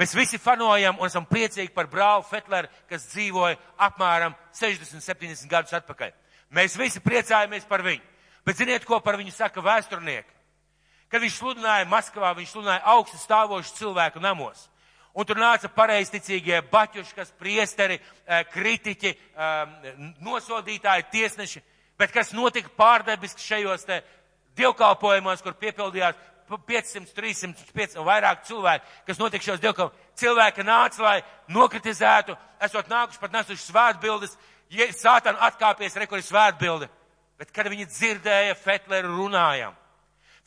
mēs visi fanojam un esam priecīgi par brāli Fetleru, kas dzīvoja apmēram 60-70 gadus atpakaļ. Mēs visi priecājamies par viņu. Bet ziniet, ko par viņu saka vēsturnieki? Kad viņš sludināja Maskavā, viņš sludināja augstu stāvošu cilvēku namos. Un tur nāca pareizticīgie baķuškas, priesteri, eh, kritiķi, eh, nosodītāji, tiesneši. Bet kas notika pārdebiski šajos te dievkalpojumos, kur piepildījās 500, 300, 500 un vairāk cilvēku, kas notika šajos dievkalpojumos? Cilvēki nāca, lai nokritizētu, esot nākuši pat nesuši svētbildes, ja sātana atkāpies, rekuri svētbildi. Bet kad viņi dzirdēja Fetleru runājam,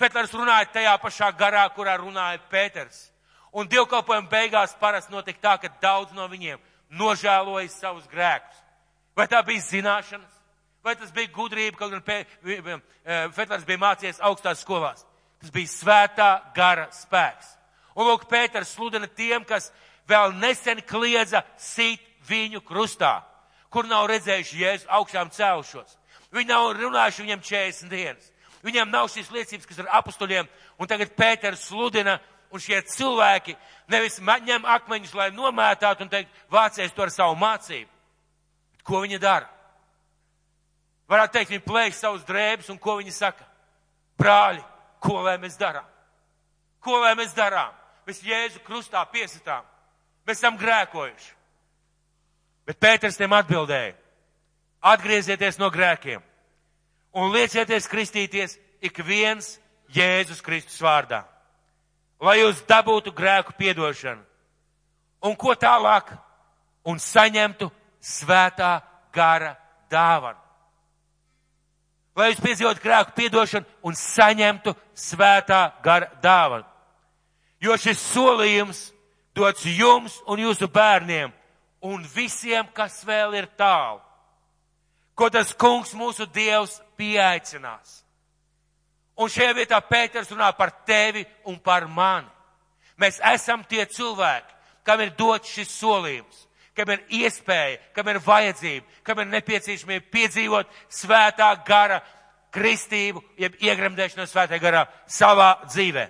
Petrus runāja tajā pašā garā, kurā runāja Pēters. Un dievkalpojuma beigās parasti notika tā, ka daudz no viņiem nožēloja savus grēkus. Vai tā bija zināšanas, vai tas bija gudrība, kaut gan Petrus bija mācījies augstās skolās. Tas bija svētā gara spēks. Un lūk, Pēters sludina tiem, kas vēl nesen kliedza sīt viņu krustā, kur nav redzējuši Jēzu augšām cēlušos. Viņi nav runājuši viņam 40 dienas. Viņiem nav šīs liecības, kas ir apustuļiem, un tagad Pēters sludina, un šie cilvēki nevis ņem akmeņus, lai nomētātu un teikt, vācies to ar savu mācību. Bet ko viņi dara? Varētu teikt, viņi plēš savus drēbes, un ko viņi saka? Brāļi, ko lai mēs darām? Ko lai mēs darām? Mēs Jēzu krustā piesitām. Mēs esam grēkojuši. Bet Pēters tiem atbildēja. Atgriezieties no grēkiem un liecieties kristīties ik viens Jēzus Kristus vārdā, lai jūs dabūtu grēku piedošanu. Un ko tālāk? Un saņemtu svētā gara dāvanu. Lai jūs piedzīvotu grēku piedošanu un saņemtu svētā gara dāvanu. Jo šis solījums dots jums un jūsu bērniem un visiem, kas vēl ir tālu. Ko tas kungs mūsu dievs pieaicinās. Un šajā vietā Pēters runā par tevi un par mani. Mēs esam tie cilvēki, kam ir dots šis solījums kam ir iespēja, kam ir vajadzība, kam ir nepieciešamība piedzīvot svētā gara kristību, jeb iegremdēšanu svētā garā savā dzīvē.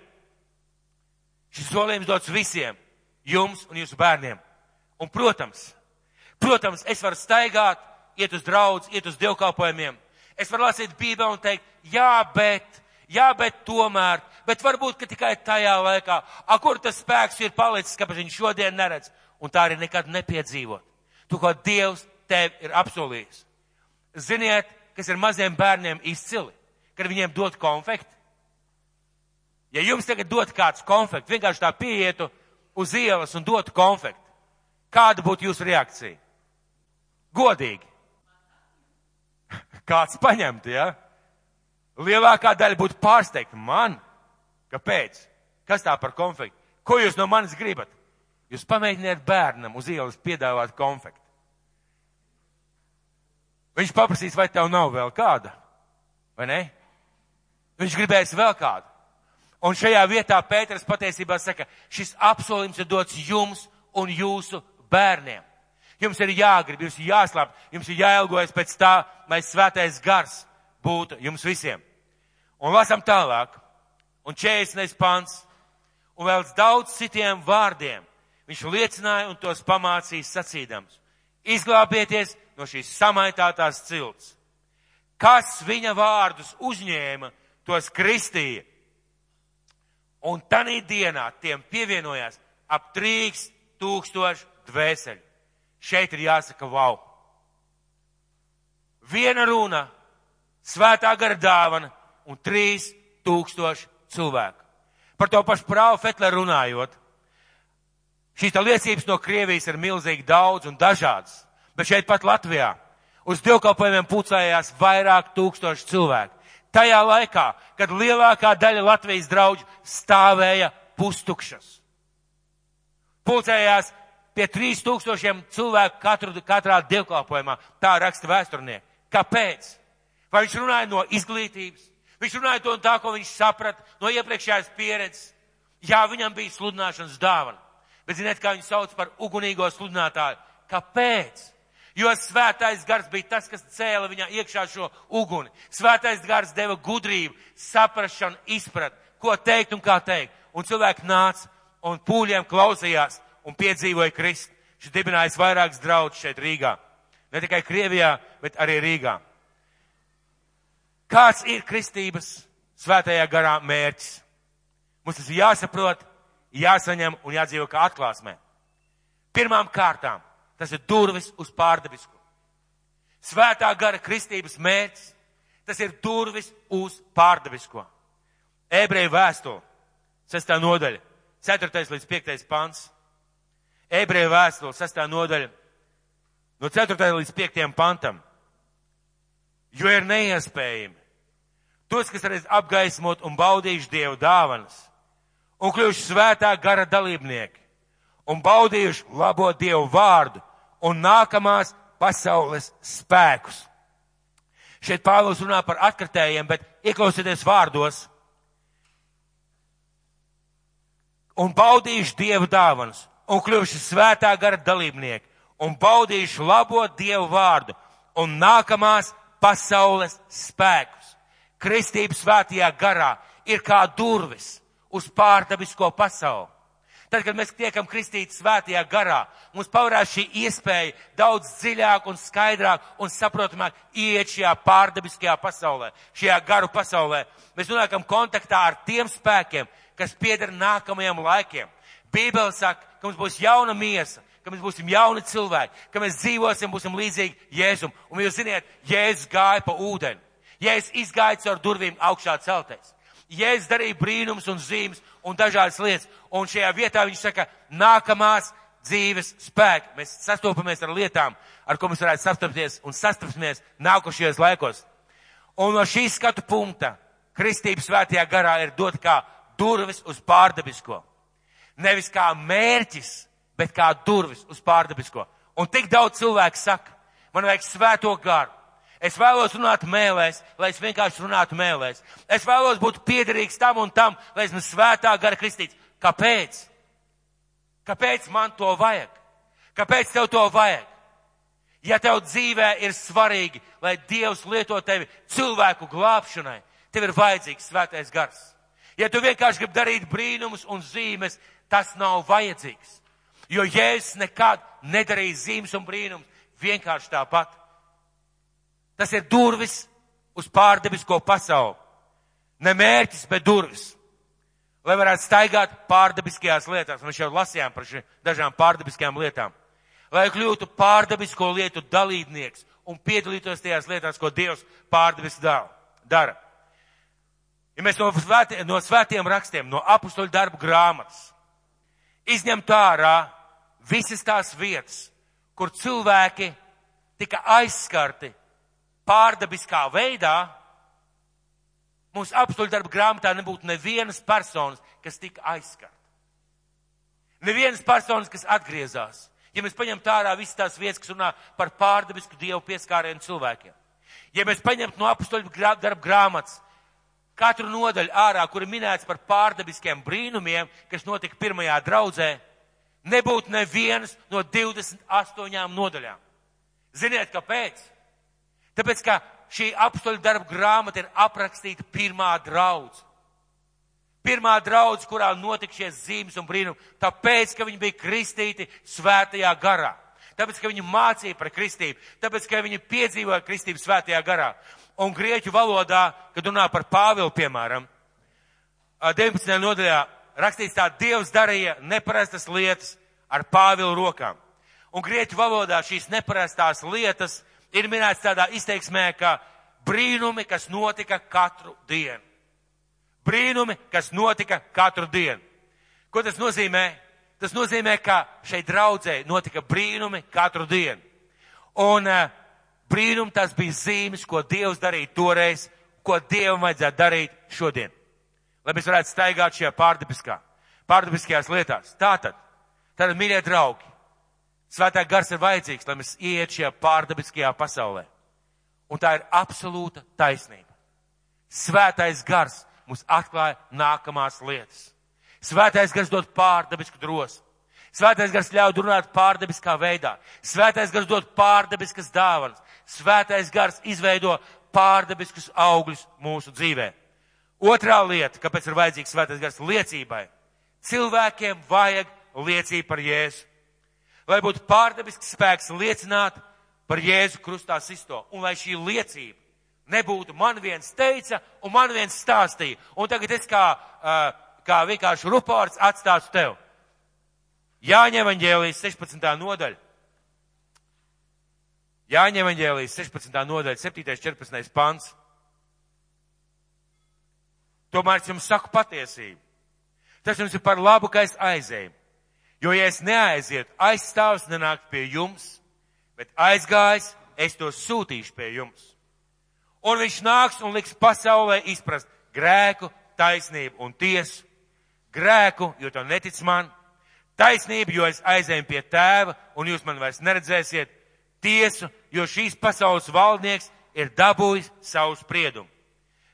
Šis solījums dots visiem, jums un jūsu bērniem. Un, protams, protams, es varu staigāt, iet uz draudz, iet uz dievkalpojumiem. Es varu lasīt Bībeli un teikt, jā, bet, jā, bet tomēr, bet varbūt, ka tikai tajā laikā, a, kur tas spēks ir palicis, kāpēc viņš šodien neredz un tā arī nekad nepiedzīvot. Tu, ko Dievs tev ir apsolījis. Ziniet, kas ir maziem bērniem izcili, kad viņiem dod konfekti. Ja jums tagad dod kāds konfekti, vienkārši tā pieietu uz ielas un dotu konfekti, kāda būtu jūsu reakcija? Godīgi. Kāds paņemtu, ja? Lielākā daļa būtu pārsteigta. Man? Kāpēc? Kas tā par konfekti? Ko jūs no manis gribat? Jūs pamēģiniet bērnam uz ielas piedāvāt konfekti. Viņš paprasīs, vai tev nav vēl kāda, vai ne? Viņš gribēs vēl kādu. Un šajā vietā Pēters patiesībā saka, šis apsolījums ir dots jums un jūsu bērniem. Jums ir jāgrib, jums ir jāslāp, jums ir jāilgojas pēc tā, lai svētais gars būtu jums visiem. Un lasam tālāk. Un 40. pants. Un vēl daudz citiem vārdiem Viņš liecināja un tos pamācīja sacīdams. Izglābieties no šīs samaitātās cilts. Kas viņa vārdus uzņēma, tos kristīja. Un tanī dienā tiem pievienojās ap trīs tūkstoši dvēseli. Šeit ir jāsaka wow. Viena runa, svētā gara dāvana un trīs tūkstoši cilvēku. Par to pašu prāvu Fetleru runājot, Šīs liecības no Krievijas ir milzīgi daudz un dažādas, bet šeit pat Latvijā uz divkalpojumiem pucējās vairāk tūkstoši cilvēku. Tajā laikā, kad lielākā daļa Latvijas draudžu stāvēja pustukšas. Pulcējās pie 3000 cilvēku katru, katrā dievkalpojumā. Tā raksta vēsturnieki. Kāpēc? Vai viņš runāja no izglītības? Viņš runāja to un tā, ko viņš saprata no iepriekšējās pieredzes. Jā, viņam bija sludināšanas dāvana. Bet ziniet, kā viņu sauc par ugunīgo sludinātāju? Kāpēc? Jo svētais gars bija tas, kas cēla viņā iekšā šo uguni. Svētais gars deva gudrību, saprašanu, izprat, ko teikt un kā teikt. Un cilvēki nāca un pūļiem klausījās un piedzīvoja Kristu. Viņš dibinājis vairākas draudzes šeit Rīgā. Ne tikai Krievijā, bet arī Rīgā. Kāds ir kristības svētajā garā mērķis? Mums tas ir jāsaprot, jāsaņem un jādzīvo kā atklāsmē. Pirmām kārtām tas ir durvis uz pārdabisku. Svētā gara kristības mērķis, tas ir durvis uz pārdabisko. Ebreju vēstule, sestā nodaļa, 4. līdz 5. pants. Ebreju vēstule, sestā nodaļa, no 4. līdz 5. pantam. Jo ir neiespējami. Tos, kas reiz apgaismot un baudījuši Dievu dāvanas, un kļuvuši svētā gara dalībnieki un baudījuši labo Dievu vārdu un nākamās pasaules spēkus. Šeit Pāvils runā par atkritējiem, bet ieklausieties vārdos. Un baudījuši Dievu dāvanas un kļuvuši svētā gara dalībnieki un baudījuši labo Dievu vārdu un nākamās pasaules spēkus. Kristība svētajā garā ir kā durvis uz pārdabisko pasauli. Tad, kad mēs tiekam kristīti svētajā garā, mums pavarās šī iespēja daudz dziļāk un skaidrāk un saprotamāk iet šajā pārdabiskajā pasaulē, šajā garu pasaulē. Mēs nonākam kontaktā ar tiem spēkiem, kas pieder nākamajiem laikiem. Bībele saka, ka mums būs jauna miesa, ka mēs būsim jauni cilvēki, ka mēs dzīvosim, būsim līdzīgi Jēzum. Un jūs ziniet, Jēzus gāja pa ūdeni. Jēzus izgāja caur durvīm augšā celtais. Jēzus darīja brīnums un zīmes un dažādas lietas. Un šajā vietā viņš saka, nākamās dzīves spēku. Mēs sastopamies ar lietām, ar ko mēs varētu sastapties un sastapsimies nākošajos laikos. Un no šī skatu punkta kristības svētajā garā ir dot kā durvis uz pārdabisko. Nevis kā mērķis, bet kā durvis uz pārdabisko. Un tik daudz cilvēku saka, man vajag svēto garu. Es vēlos runāt mēlēs, lai es vienkārši runātu mēlēs. Es vēlos būt piederīgs tam un tam, lai esmu svētā gara kristīts. Kāpēc? Kāpēc man to vajag? Kāpēc tev to vajag? Ja tev dzīvē ir svarīgi, lai Dievs lieto tevi cilvēku glābšanai, tev ir vajadzīgs svētais gars. Ja tu vienkārši gribi darīt brīnumus un zīmes, tas nav vajadzīgs. Jo Jēzus nekad nedarīja zīmes un brīnumus vienkārši tāpat. Tas ir durvis uz pārdebisko pasauli. Ne mērķis, bet durvis. Lai varētu staigāt pārdabiskajās lietās. Mēs jau lasījām par šīm dažām pārdabiskajām lietām. Lai kļūtu pārdabisko lietu dalībnieks un piedalītos tajās lietās, ko Dievs pārdabiski dara. Ja mēs no, svētiem, no svētiem rakstiem, no apustuļu darbu grāmatas, izņemt ārā visas tās vietas, kur cilvēki tika aizskarti pārdabiskā veidā, mūsu apstuļu darba grāmatā nebūtu nevienas personas, kas tika aizskarta. Nevienas personas, kas atgriezās. Ja mēs paņemtu ārā visas tās vietas, kas runā par pārdabisku dievu pieskārienu cilvēkiem. Ja mēs paņemtu no apstuļu darba grāmatas katru nodaļu ārā, kur minēts par pārdabiskiem brīnumiem, kas notika pirmajā draudzē, nebūtu nevienas no 28 nodaļām. Ziniet, kāpēc? Tāpēc, ka šī apstoļu darba grāmata ir aprakstīta pirmā draudz. Pirmā draudz, kurā notika šie zīmes un brīnumi, tāpēc, ka viņi bija kristīti svētajā garā. Tāpēc, ka viņi mācīja par kristību, tāpēc, ka viņi piedzīvoja kristību svētajā garā. Un grieķu valodā, kad runā par Pāvilu, piemēram, 19. nodaļā rakstīts tā, Dievs darīja neparastas lietas ar Pāvilu rokām. Un grieķu valodā šīs neparastās lietas ir minēts tādā izteiksmē, ka brīnumi, kas notika katru dienu. Brīnumi, kas notika katru dienu. Ko tas nozīmē? Tas nozīmē, ka šeit draudzē notika brīnumi katru dienu. Un uh, brīnumi tas bija zīmes, ko Dievs darīja toreiz, ko Dievam vajadzētu darīt šodien. Lai mēs varētu staigāt šajā pārdabiskā, pārdabiskajās lietās. Tātad, tātad, mīļie draugi, Svētā gars ir vajadzīgs, lai mēs iet šajā pārdabiskajā pasaulē. Un tā ir absolūta taisnība. Svētais gars mums atklāja nākamās lietas. Svētais gars dod pārdabisku drosmi. Svētais gars ļauj runāt pārdabiskā veidā. Svētais gars dod pārdabiskas dāvanas. Svētais gars izveido pārdabiskus augļus mūsu dzīvē. Otrā lieta, kāpēc ir vajadzīgs svētais gars liecībai. Cilvēkiem vajag liecību par Jēzu lai būtu pārdabisks spēks liecināt par Jēzu krustā sisto. Un lai šī liecība nebūtu man viens teica un man viens stāstīja. Un tagad es kā, kā vienkārši ruports atstāstu tev. Jāņem evaņģēlijas 16. nodaļa. Jāņem evaņģēlijas 16. nodaļa, 7. 14. pants. Tomēr es jums saku patiesību. Tas jums ir par labu, ka es aizēju. Jo, ja es neaizietu, aizstāvs nenāk pie jums, bet aizgājis, es to sūtīšu pie jums. Un viņš nāks un liks pasaulē izprast grēku, taisnību un tiesu. Grēku, jo to netic man. Taisnību, jo es aizēju pie tēva un jūs man vairs neredzēsiet. Tiesu, jo šīs pasaules valdnieks ir dabūjis savu spriedumu.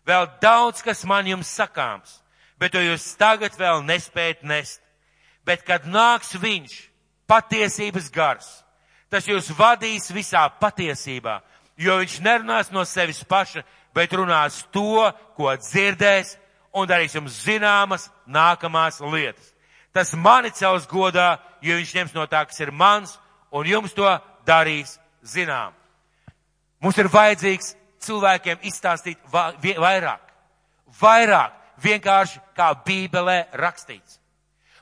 Vēl daudz, kas man jums sakāms, bet to jūs tagad vēl nespējat nest bet kad nāks viņš, patiesības gars, tas jūs vadīs visā patiesībā, jo viņš nerunās no sevis paša, bet runās to, ko dzirdēs un darīs jums zināmas nākamās lietas. Tas mani cels godā, jo viņš ņems no tā, kas ir mans, un jums to darīs zinām. Mums ir vajadzīgs cilvēkiem izstāstīt vairāk, vairāk vienkārši kā Bībelē rakstīts.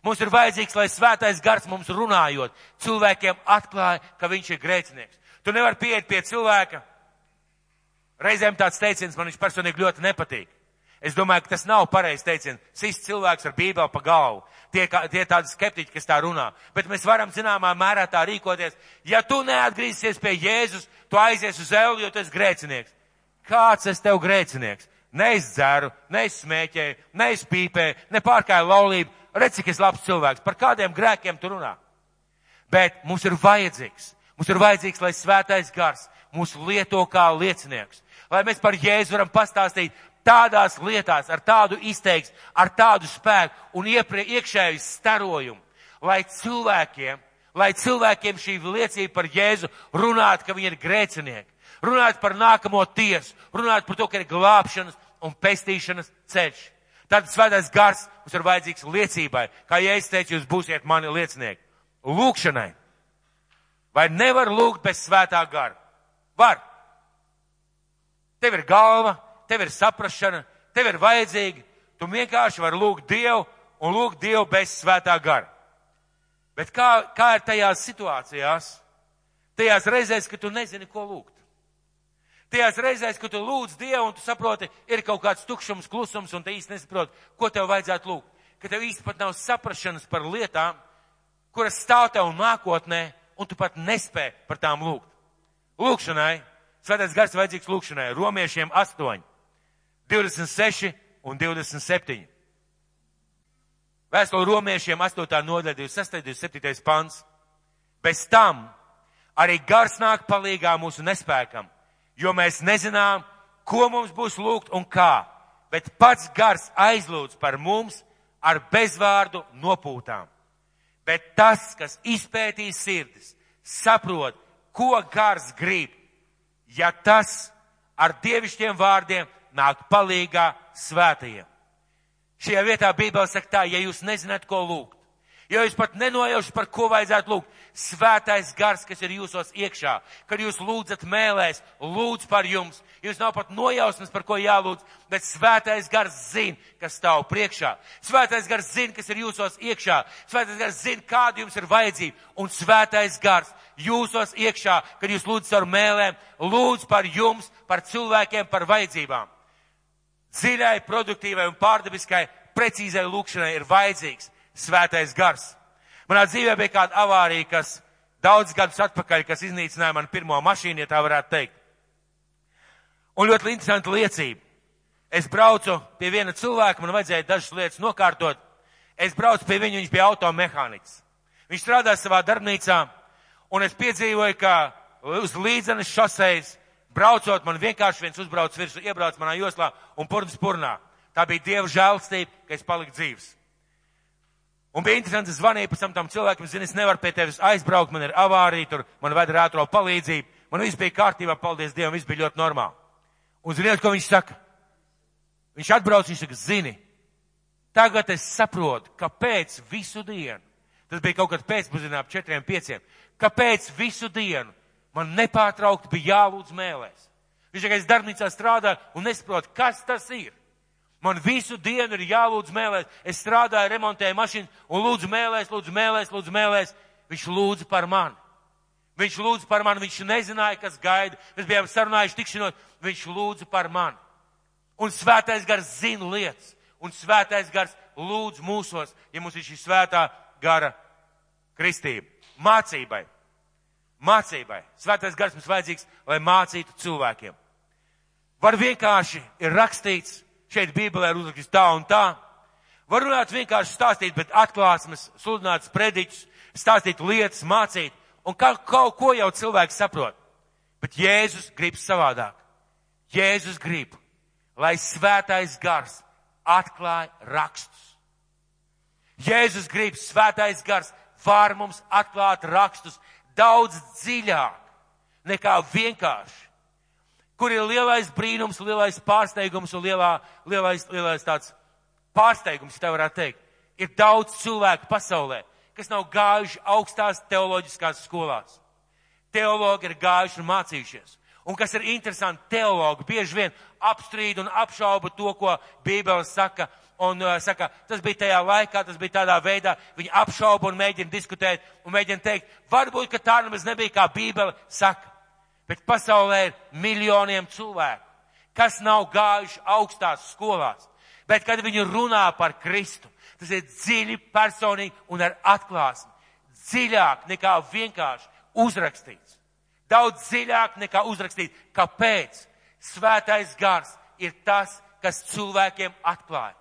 Mums ir vajadzīgs, lai svētais gars mums runājot, cilvēkiem atklāja, ka viņš ir grēcinieks. Tu nevari pieiet pie cilvēka. Reizēm tāds teiciens man viņš personīgi ļoti nepatīk. Es domāju, ka tas nav pareizs teiciens. Sist cilvēks ar bībeli pa galvu. Tie, kā, tie tādi skeptiķi, kas tā runā. Bet mēs varam zināmā mērā tā rīkoties. Ja tu neatgriezīsies pie Jēzus, tu aizies uz eļu, jo tu esi grēcinieks. Kāds es tev grēcinieks? Neizdzēru, neizsmēķēju, neizpīpēju, nepārkāju laulību. Redz, cik es labs cilvēks. Par kādiem grēkiem tu runā? Bet mums ir vajadzīgs. Mums ir vajadzīgs, lai svētais gars mūs lieto kā liecinieks. Lai mēs par Jēzu varam pastāstīt tādās lietās, ar tādu izteiksmi, ar tādu spēku un ieprie, iekšēju starojumu. Lai cilvēkiem, lai cilvēkiem šī liecība par Jēzu runātu, ka viņi ir grēcinieki. Runāt par nākamo tiesu, runāt par to, ka ir glābšanas un pestīšanas ceļš. Tad svētais gars mums ir vajadzīgs liecībai. Kā ja es teicu, jūs būsiet mani liecinieki. Lūkšanai. Vai nevar lūgt bez svētā gara? Var. Tev ir galva, tev ir saprašana, tev ir vajadzīgi. Tu vienkārši vari lūgt Dievu un lūgt Dievu bez svētā gara. Bet kā, kā ir tajās situācijās? Tajās reizēs, kad tu nezini, ko lūgt. Tajās reizēs, kad tu lūdz Dievu un tu saproti, ir kaut kāds tukšums, klusums un tu īsti nesaproti, ko tev vajadzētu lūgt. Ka tev īsti pat nav saprašanas par lietām, kuras stāv tev nākotnē un tu pat nespēji par tām lūgt. Lūkšanai, svētais gars vajadzīgs lūkšanai, romiešiem 8, 26 un 27. Vēstule romiešiem 8. nodaļa 26. 27. pants. Bez tam arī gars nāk palīgā mūsu nespēkam jo mēs nezinām, ko mums būs lūgt un kā, bet pats gars aizlūdz par mums ar bezvārdu nopūtām. Bet tas, kas izpētīs sirdis, saprot, ko gars grib, ja tas ar dievišķiem vārdiem nāk palīgā svētajiem. Šajā vietā Bībele saka tā, ja jūs nezināt, ko lūgt, ja jūs pat nenojaušat, par ko vajadzētu lūgt, svētais gars, kas ir jūsos iekšā, kad jūs lūdzat mēlēs, lūdz par jums. Jūs nav pat nojausmas, par ko jālūdz, bet svētais gars zina, kas stāv priekšā. Svētais gars zina, kas ir jūsos iekšā. Svētais gars zina, kāda jums ir vajadzība. Un svētais gars jūsos iekšā, kad jūs lūdzat ar mēlēm, lūdz par jums, par cilvēkiem, par vajadzībām. Dziļai, produktīvai un pārdabiskai, precīzai lūkšanai ir vajadzīgs svētais gars. Manā dzīvē bija kāda avārija, kas daudz gadus atpakaļ, kas iznīcināja manu pirmo mašīnu, ja tā varētu teikt. Un ļoti interesanta liecība. Es braucu pie viena cilvēka, man vajadzēja dažas lietas nokārtot. Es braucu pie viņa, viņš bija automehāniķis. Viņš strādāja savā darbnīcā, un es piedzīvoju, ka uz līdzenes šoseis braucot, man vienkārši viens uzbrauc virsū, iebrauc manā joslā un purns purnā. Tā bija Dieva žēlstība, ka es paliku dzīves. Un bija interesanti, es zvanīju pēc tam tam cilvēkam, zini, es nevaru pie tevis aizbraukt, man ir avārija, tur man vajag ātro palīdzību. Man viss bija kārtībā, paldies Dievam, viss bija ļoti normāli. Un ziniet, ko viņš saka? Viņš atbrauc, viņš saka, zini, tagad es saprotu, kāpēc visu dienu, tas bija kaut kad pēcpazienā ap četriem, pieciem, kāpēc visu dienu man nepārtraukti bija jālūdz mēlēs. Viņš es darbnīcā strādāju un nesaprotu, kas tas ir. Man visu dienu ir jālūdz mēlēs. Es strādāju, remontēju mašīnu un lūdzu mēlēs, lūdzu mēlēs, lūdzu mēlēs. Viņš lūdza par mani. Viņš lūdza par mani, viņš nezināja, kas gaida. Mēs bijām sarunājuši tikšanos, viņš lūdza par mani. Un svētais gars zina lietas. Un svētais gars lūdz mūsos, ja mums ir šī svētā gara kristība. Mācībai. Mācībai. Svētais gars mums vajadzīgs, lai mācītu cilvēkiem. Var vienkārši ir rakstīts, šeit Bībelē ir uzrakstīts tā un tā. Var runāt vienkārši stāstīt, bet atklāsmes, sludināt sprediķus, stāstīt lietas, mācīt, un kaut, kaut ko jau cilvēks saprot. Bet Jēzus grib savādāk. Jēzus grib, lai svētais gars atklāja rakstus. Jēzus grib, svētais gars var mums atklāt rakstus daudz dziļāk nekā vienkārši kur ir lielais brīnums, lielais pārsteigums un lielā, lielais, lielais tāds pārsteigums, tā varētu teikt. Ir daudz cilvēku pasaulē, kas nav gājuši augstās teoloģiskās skolās. Teologi ir gājuši un mācījušies. Un kas ir interesanti, teologi bieži vien apstrīd un apšauba to, ko Bībele saka. Un uh, saka, tas bija tajā laikā, tas bija tādā veidā, viņi apšauba un mēģina diskutēt un mēģina teikt, varbūt, ka tā nemaz nebija kā Bībele saka. Bet pasaulē ir miljoniem cilvēku, kas nav gājuši augstās skolās, bet kad viņi runā par Kristu, tas ir dziļi, personīgi un ar atklāsmi. Dziļāk nekā vienkārši uzrakstīts. Daudz dziļāk nekā uzrakstīt. Kāpēc? Svētais gars ir tas, kas cilvēkiem atklāja.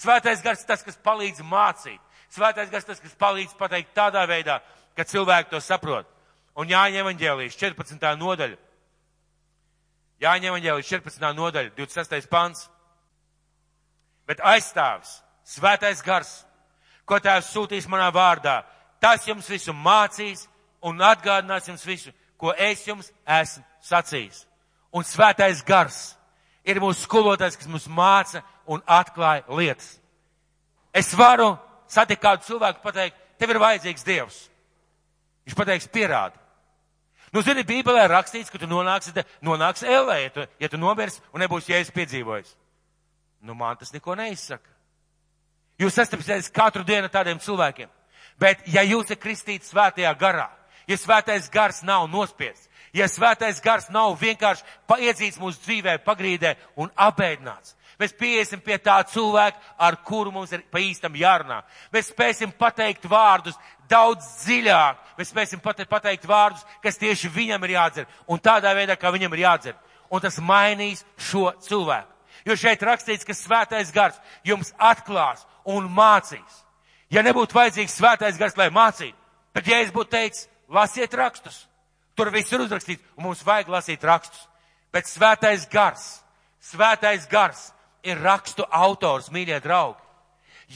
Svētais gars tas, kas palīdz mācīt. Svētais gars tas, kas palīdz pateikt tādā veidā, ka cilvēki to saprot. Un Jāņa evaņģēlijas 14. nodaļa. Jāņa evaņģēlijas 14. nodaļa, 26. pants. Bet aizstāvis, svētais gars, ko tēvs sūtīs manā vārdā, tas jums visu mācīs un atgādinās jums visu, ko es jums esmu sacījis. Un svētais gars ir mūsu skolotājs, kas mums māca un atklāja lietas. Es varu satikt kādu cilvēku pateikt, tev ir vajadzīgs Dievs. Viņš pateiks, pierādi. Nu, zini, Bībelē rakstīts, ka tu nonāksi, nonāksi ellē, ja tu, ja tu nomirsi un nebūsi jēzus piedzīvojis. Nu, man tas neko neizsaka. Jūs sastapsieties katru dienu tādiem cilvēkiem. Bet, ja jūs esat kristīti svētajā garā, ja svētais gars nav nospiests, ja svētais gars nav vienkārši iedzīts mūsu dzīvē, pagrīdē un apēdināts, Mēs pieiesim pie tā cilvēka, ar kuru mums ir pa īstam jārunā. Mēs spēsim pateikt vārdus daudz dziļāk. Mēs spēsim pateikt vārdus, kas tieši viņam ir jādzer. Un tādā veidā, kā viņam ir jādzer. Un tas mainīs šo cilvēku. Jo šeit rakstīts, ka svētais gars jums atklās un mācīs. Ja nebūtu vajadzīgs svētais gars, lai mācītu, tad ja es būtu teicis, lasiet rakstus. Tur viss ir uzrakstīts, un mums vajag lasīt rakstus. Bet svētais gars, svētais gars ir rakstu autors, mīļie draugi.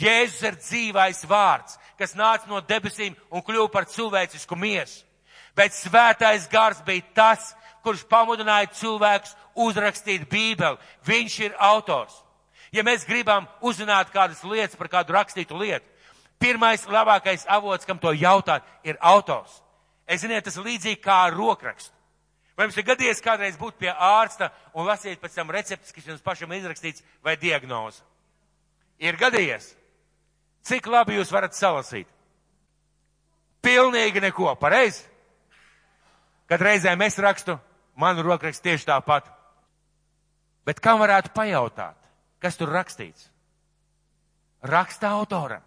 Jēzus ir dzīvais vārds, kas nāca no debesīm un kļuva par cilvēcisku miesu. Bet svētais gars bija tas, kurš pamudināja cilvēkus uzrakstīt Bībeli. Viņš ir autors. Ja mēs gribam uzzināt kādas lietas par kādu rakstītu lietu, pirmais labākais avots, kam to jautāt, ir autors. Es ziniet, tas ir līdzīgi kā ar rokrakstu. Vai jums ir gadījies kādreiz būt pie ārsta un lasīt pēc tam receptes, kas jums pašam izrakstīts, vai diagnozi? Ir gadījies. Cik labi jūs varat salasīt? Pilnīgi neko, pareizi? Kad reizēm es rakstu, manu rokrakstu tieši tāpat. Bet kam varētu pajautāt, kas tur rakstīts? Raksta autoram.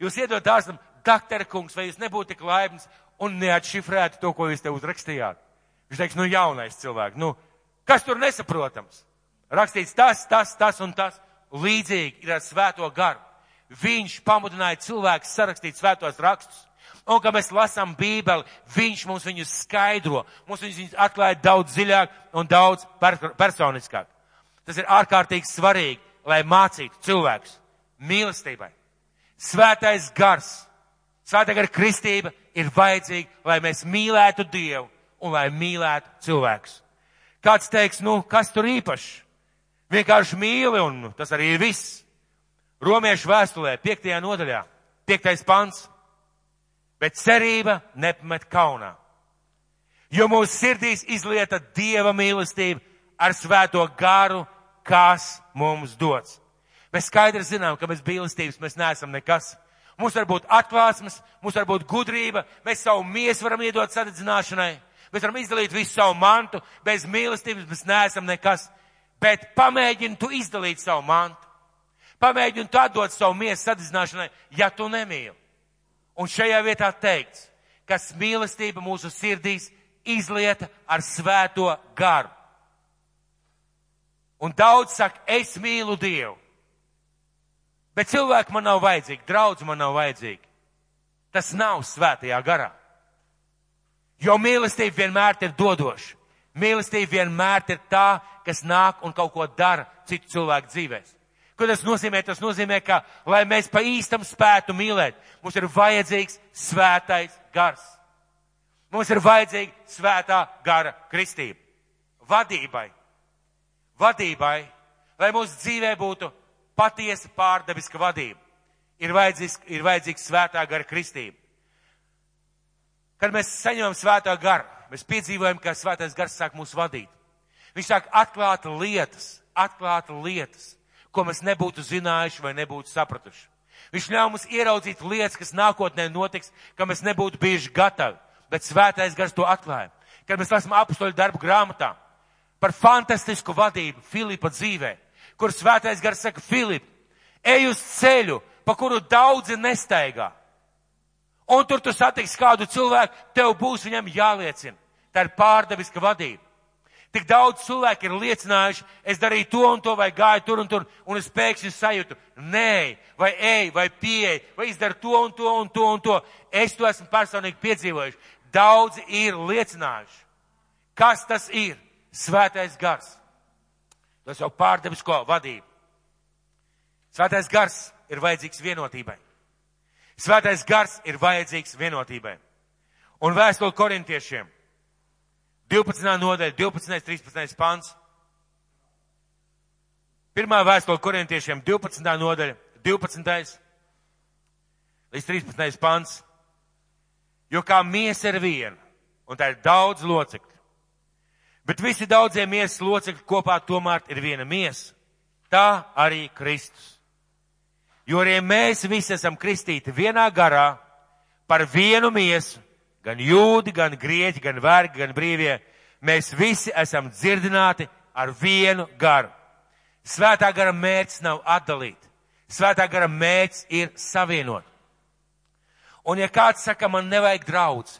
Jūs iedod ārstam, doktora kungs, vai jūs nebūtu tik laipns un neatšifrētu to, ko jūs te uzrakstījāt? Viņš teiks, nu jaunais cilvēks, nu, kas tur nesaprotams? Rakstīts tas, tas, tas un tas. Līdzīgi ir ar svēto garu. Viņš pamudināja cilvēku sarakstīt svētos rakstus. Un, kad mēs lasām Bībeli, viņš mums viņus skaidro, mums viņus atklāja daudz dziļāk un daudz personiskāk. Tas ir ārkārtīgi svarīgi, lai mācītu cilvēkus mīlestībai. Svētais gars, svētā gara kristība ir vajadzīga, lai mēs mīlētu Dievu un lai mīlētu cilvēkus. Kāds teiks, nu, kas tur īpašs? Vienkārši mīli un tas arī ir viss. Romiešu vēstulē, piektajā nodaļā, piektais pants. Bet cerība nepamet kaunā. Jo mūsu sirdīs izlieta Dieva mīlestība ar svēto garu, kas mums dots. Mēs skaidri zinām, ka bez mīlestības mēs neesam nekas. Mums var būt atklāsmes, mums var būt gudrība, mēs savu miesu varam iedot sadedzināšanai, Mēs varam izdalīt visu savu mantu, bez mīlestības mēs neesam nekas. Bet pamēģini tu izdalīt savu mantu. Pamēģini tu atdot savu miesu sadedzināšanai, ja tu nemīli. Un šajā vietā teikts, kas mīlestība mūsu sirdīs izlieta ar svēto garu. Un daudz saka, es mīlu Dievu. Bet cilvēki man nav vajadzīgi, draudz man nav vajadzīgi. Tas nav svētajā garā. Jo mīlestība vienmēr ir dodoša. Mīlestība vienmēr ir tā, kas nāk un kaut ko dara citu cilvēku dzīvēs. Ko tas nozīmē? Tas nozīmē, ka, lai mēs pa īstam spētu mīlēt, mums ir vajadzīgs svētais gars. Mums ir vajadzīga svētā gara kristība. Vadībai. Vadībai, lai mūsu dzīvē būtu patiesa pārdabiska vadība, ir ir vajadzīgs svētā gara kristība. Kad mēs saņemam svētā garu, mēs piedzīvojam, ka svētais gars sāk mūs vadīt. Viņš sāk atklāt lietas, atklāt lietas, ko mēs nebūtu zinājuši vai nebūtu sapratuši. Viņš ļauj mums ieraudzīt lietas, kas nākotnē notiks, ka mēs nebūtu bijuši gatavi, bet svētais gars to atklāja. Kad mēs lasām apstoļu darbu grāmatā, par fantastisku vadību Filipa dzīvē, kur svētais gars saka, Filip, ej uz ceļu, pa kuru daudzi nestaigā. Un tur tu satiksi kādu cilvēku, tev būs viņam jāliecina. Tā ir pārdabiska vadība. Tik daudz cilvēku ir liecinājuši, es darīju to un to, vai gāju tur un tur, un es pēkšņi sajūtu, nē, vai ej, vai pieeja, vai izdara to un to un to un to. Es to esmu personīgi piedzīvojuši. Daudzi ir liecinājuši. Kas tas ir? Svētais gars. Tas jau pārdevisko vadību. Svētais gars ir vajadzīgs vienotībai. Svētais gars ir vajadzīgs vienotībai. Un vēstuli korintiešiem 12. nodaļa, 12. 13. pants. Pirmā vēstule korintiešiem 12. nodaļa, 12. līdz 13. pants. Jo kā miesa ir viena, un tā ir daudz locekļu. Bet visi daudzie miesas locekļi kopā tomēr ir viena miesa. Tā arī Kristus. Jo arī mēs visi esam kristīti vienā garā par vienu miesu gan jūdi, gan grieķi, gan vergi, gan brīvie, mēs visi esam dzirdināti ar vienu garu. Svētā gara mērķis nav atdalīt. Svētā gara mērķis ir savienot. Un ja kāds saka, man nevajag draudz,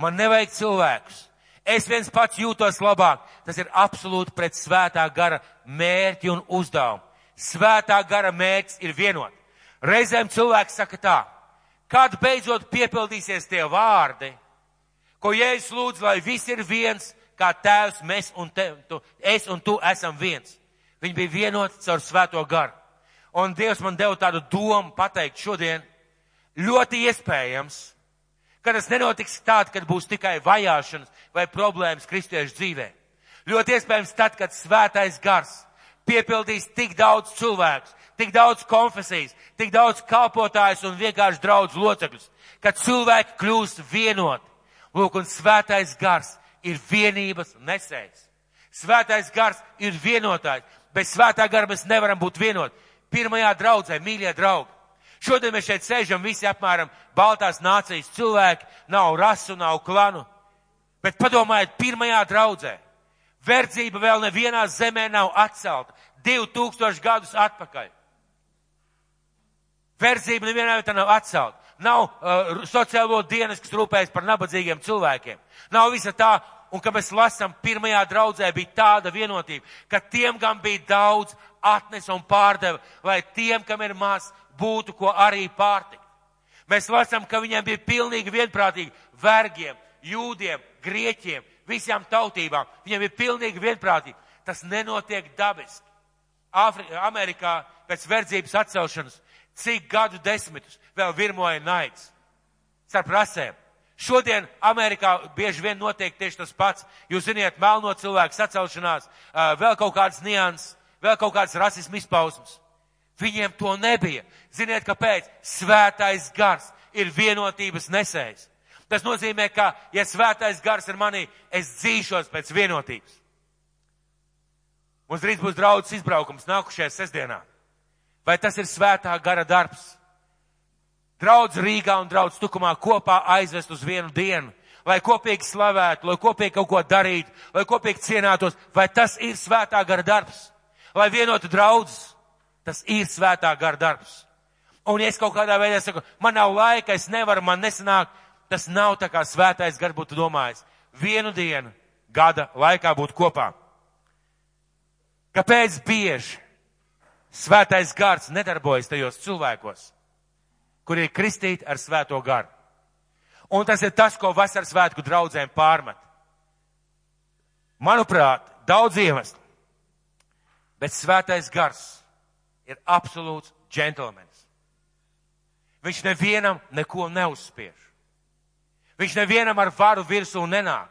man nevajag cilvēkus, es viens pats jūtos labāk, tas ir absolūti pret svētā gara mērķi un uzdevumu. Svētā gara mērķis ir vienot. Reizēm cilvēks saka tā, kad beidzot piepildīsies tie vārdi, ko Jēzus lūdz, lai viss ir viens, kā tēvs, mēs un te, tu, es un tu esam viens. Viņi bija vienoti caur svēto garu. Un Dievs man deva tādu domu pateikt šodien, ļoti iespējams, ka tas nenotiks tād, kad būs tikai vajāšanas vai problēmas kristiešu dzīvē. Ļoti iespējams tad, kad svētais gars piepildīs tik daudz cilvēkus, tik daudz konfesijas, tik daudz kalpotājus un vienkārši draudz locekļus, kad cilvēki kļūst vienoti Lūk, un svētais gars ir vienības nesējs. Svētais gars ir vienotājs. Bez svētā gara mēs nevaram būt vienot. Pirmajā draudzē, mīļie draugi. Šodien mēs šeit sēžam visi apmēram Baltās nācijas cilvēki, nav rasu, nav klanu. Bet padomājiet, pirmajā draudzē. Verdzība vēl nevienā zemē nav atcelta. 2000 gadus atpakaļ. Verdzība nevienā vietā nav atcelta nav uh, sociālo dienas, kas rūpējas par nabadzīgiem cilvēkiem. Nav visa tā, un ka mēs lasām, pirmajā draudzē bija tāda vienotība, ka tiem, kam bija daudz, atnes un pārdeva, lai tiem, kam ir maz, būtu ko arī pārtikt. Mēs lasām, ka viņiem bija pilnīgi vienprātīgi vergiem, jūdiem, grieķiem, visām tautībām. Viņiem bija pilnīgi vienprātīgi. Tas nenotiek dabiski. Afri Amerikā pēc verdzības atcelšanas cik gadu desmitus vēl virmoja naids starp rasēm. Šodien Amerikā bieži vien notiek tieši tas pats. Jūs ziniet, melno cilvēku sacelšanās, vēl kaut kādas nianses, vēl kaut kādas rasismu izpausmes. Viņiem to nebija. Ziniet, kāpēc? Svētais gars ir vienotības nesējs. Tas nozīmē, ka, ja svētais gars ir manī, es dzīšos pēc vienotības. Mums drīz būs draudzes izbraukums nākušajā sestdienā. Vai tas ir svētā gara darbs? Draudz Rīgā un draudz Tukumā kopā aizvest uz vienu dienu, lai kopīgi slavētu, lai kopīgi kaut ko darītu, lai kopīgi cienātos. Vai tas ir svētā gara darbs? Lai vienotu draudzes, tas ir svētā gara darbs. Un ja es kaut kādā veidā saku, man nav laika, es nevaru, man nesanāk, tas nav tā kā svētais gar būtu domājis. Vienu dienu gada laikā būt kopā. Kāpēc bieži Svētais gars nedarbojas tajos cilvēkos, kuri ir kristīti ar svēto garu. Un tas ir tas, ko vasaras svētku draudzēm pārmet. Manuprāt, daudz iemeslu. Bet svētais gars ir absolūts džentlmenis. Viņš nevienam neko neuzspiež. Viņš nevienam ar varu virsū nenāk.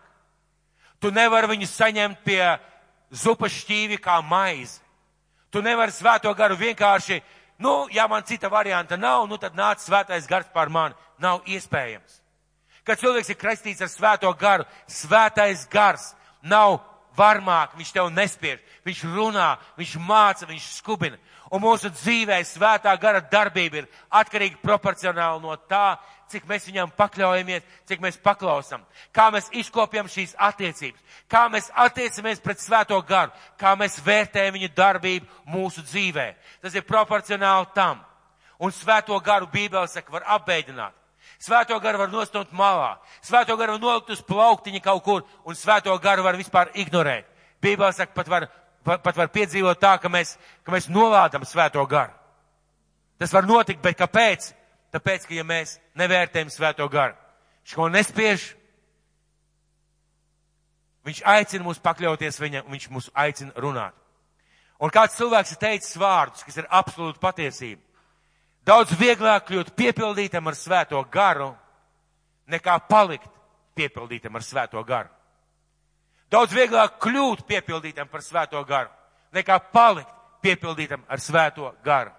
Tu nevari viņu saņemt pie zupas šķīvi kā maizi. Tu nevari svēto garu vienkārši, nu, ja man cita varianta nav, nu tad nāc svētais gars pār mani. Nav iespējams. Kad cilvēks ir kristīts ar svēto garu, svētais gars nav varmāk, viņš tev nespiež, viņš runā, viņš māca, viņš skubina. Un mūsu dzīvē svētā gara darbība ir atkarīga proporcionāli no tā, cik mēs viņam pakļaujamies, cik mēs paklausam, kā mēs izkopjam šīs attiecības, kā mēs attiecamies pret svēto garu, kā mēs vērtējam viņa darbību mūsu dzīvē. Tas ir proporcionāli tam. Un svēto garu Bībele saka, var apbeidināt. Svēto garu var nostumt malā, svēto garu var nolikt uz plauktiņa kaut kur, un svēto garu var vispār ignorēt. Bībele saka, pat var, pat var piedzīvot tā, ka mēs, ka mēs nolādam svēto garu. Tas var notikt, bet kāpēc? Tāpēc, ka ja mēs nevērtējam svēto garu, viņš ko nespiež, viņš aicina mūs pakļauties viņam, viņš mūs aicina runāt. Un kāds cilvēks ir teicis vārdus, kas ir absolūti patiesība. Daudz vieglāk kļūt piepildītam ar svēto garu, nekā palikt piepildītam ar svēto garu. Daudz vieglāk kļūt piepildītam par svēto garu, nekā palikt piepildītam ar svēto garu.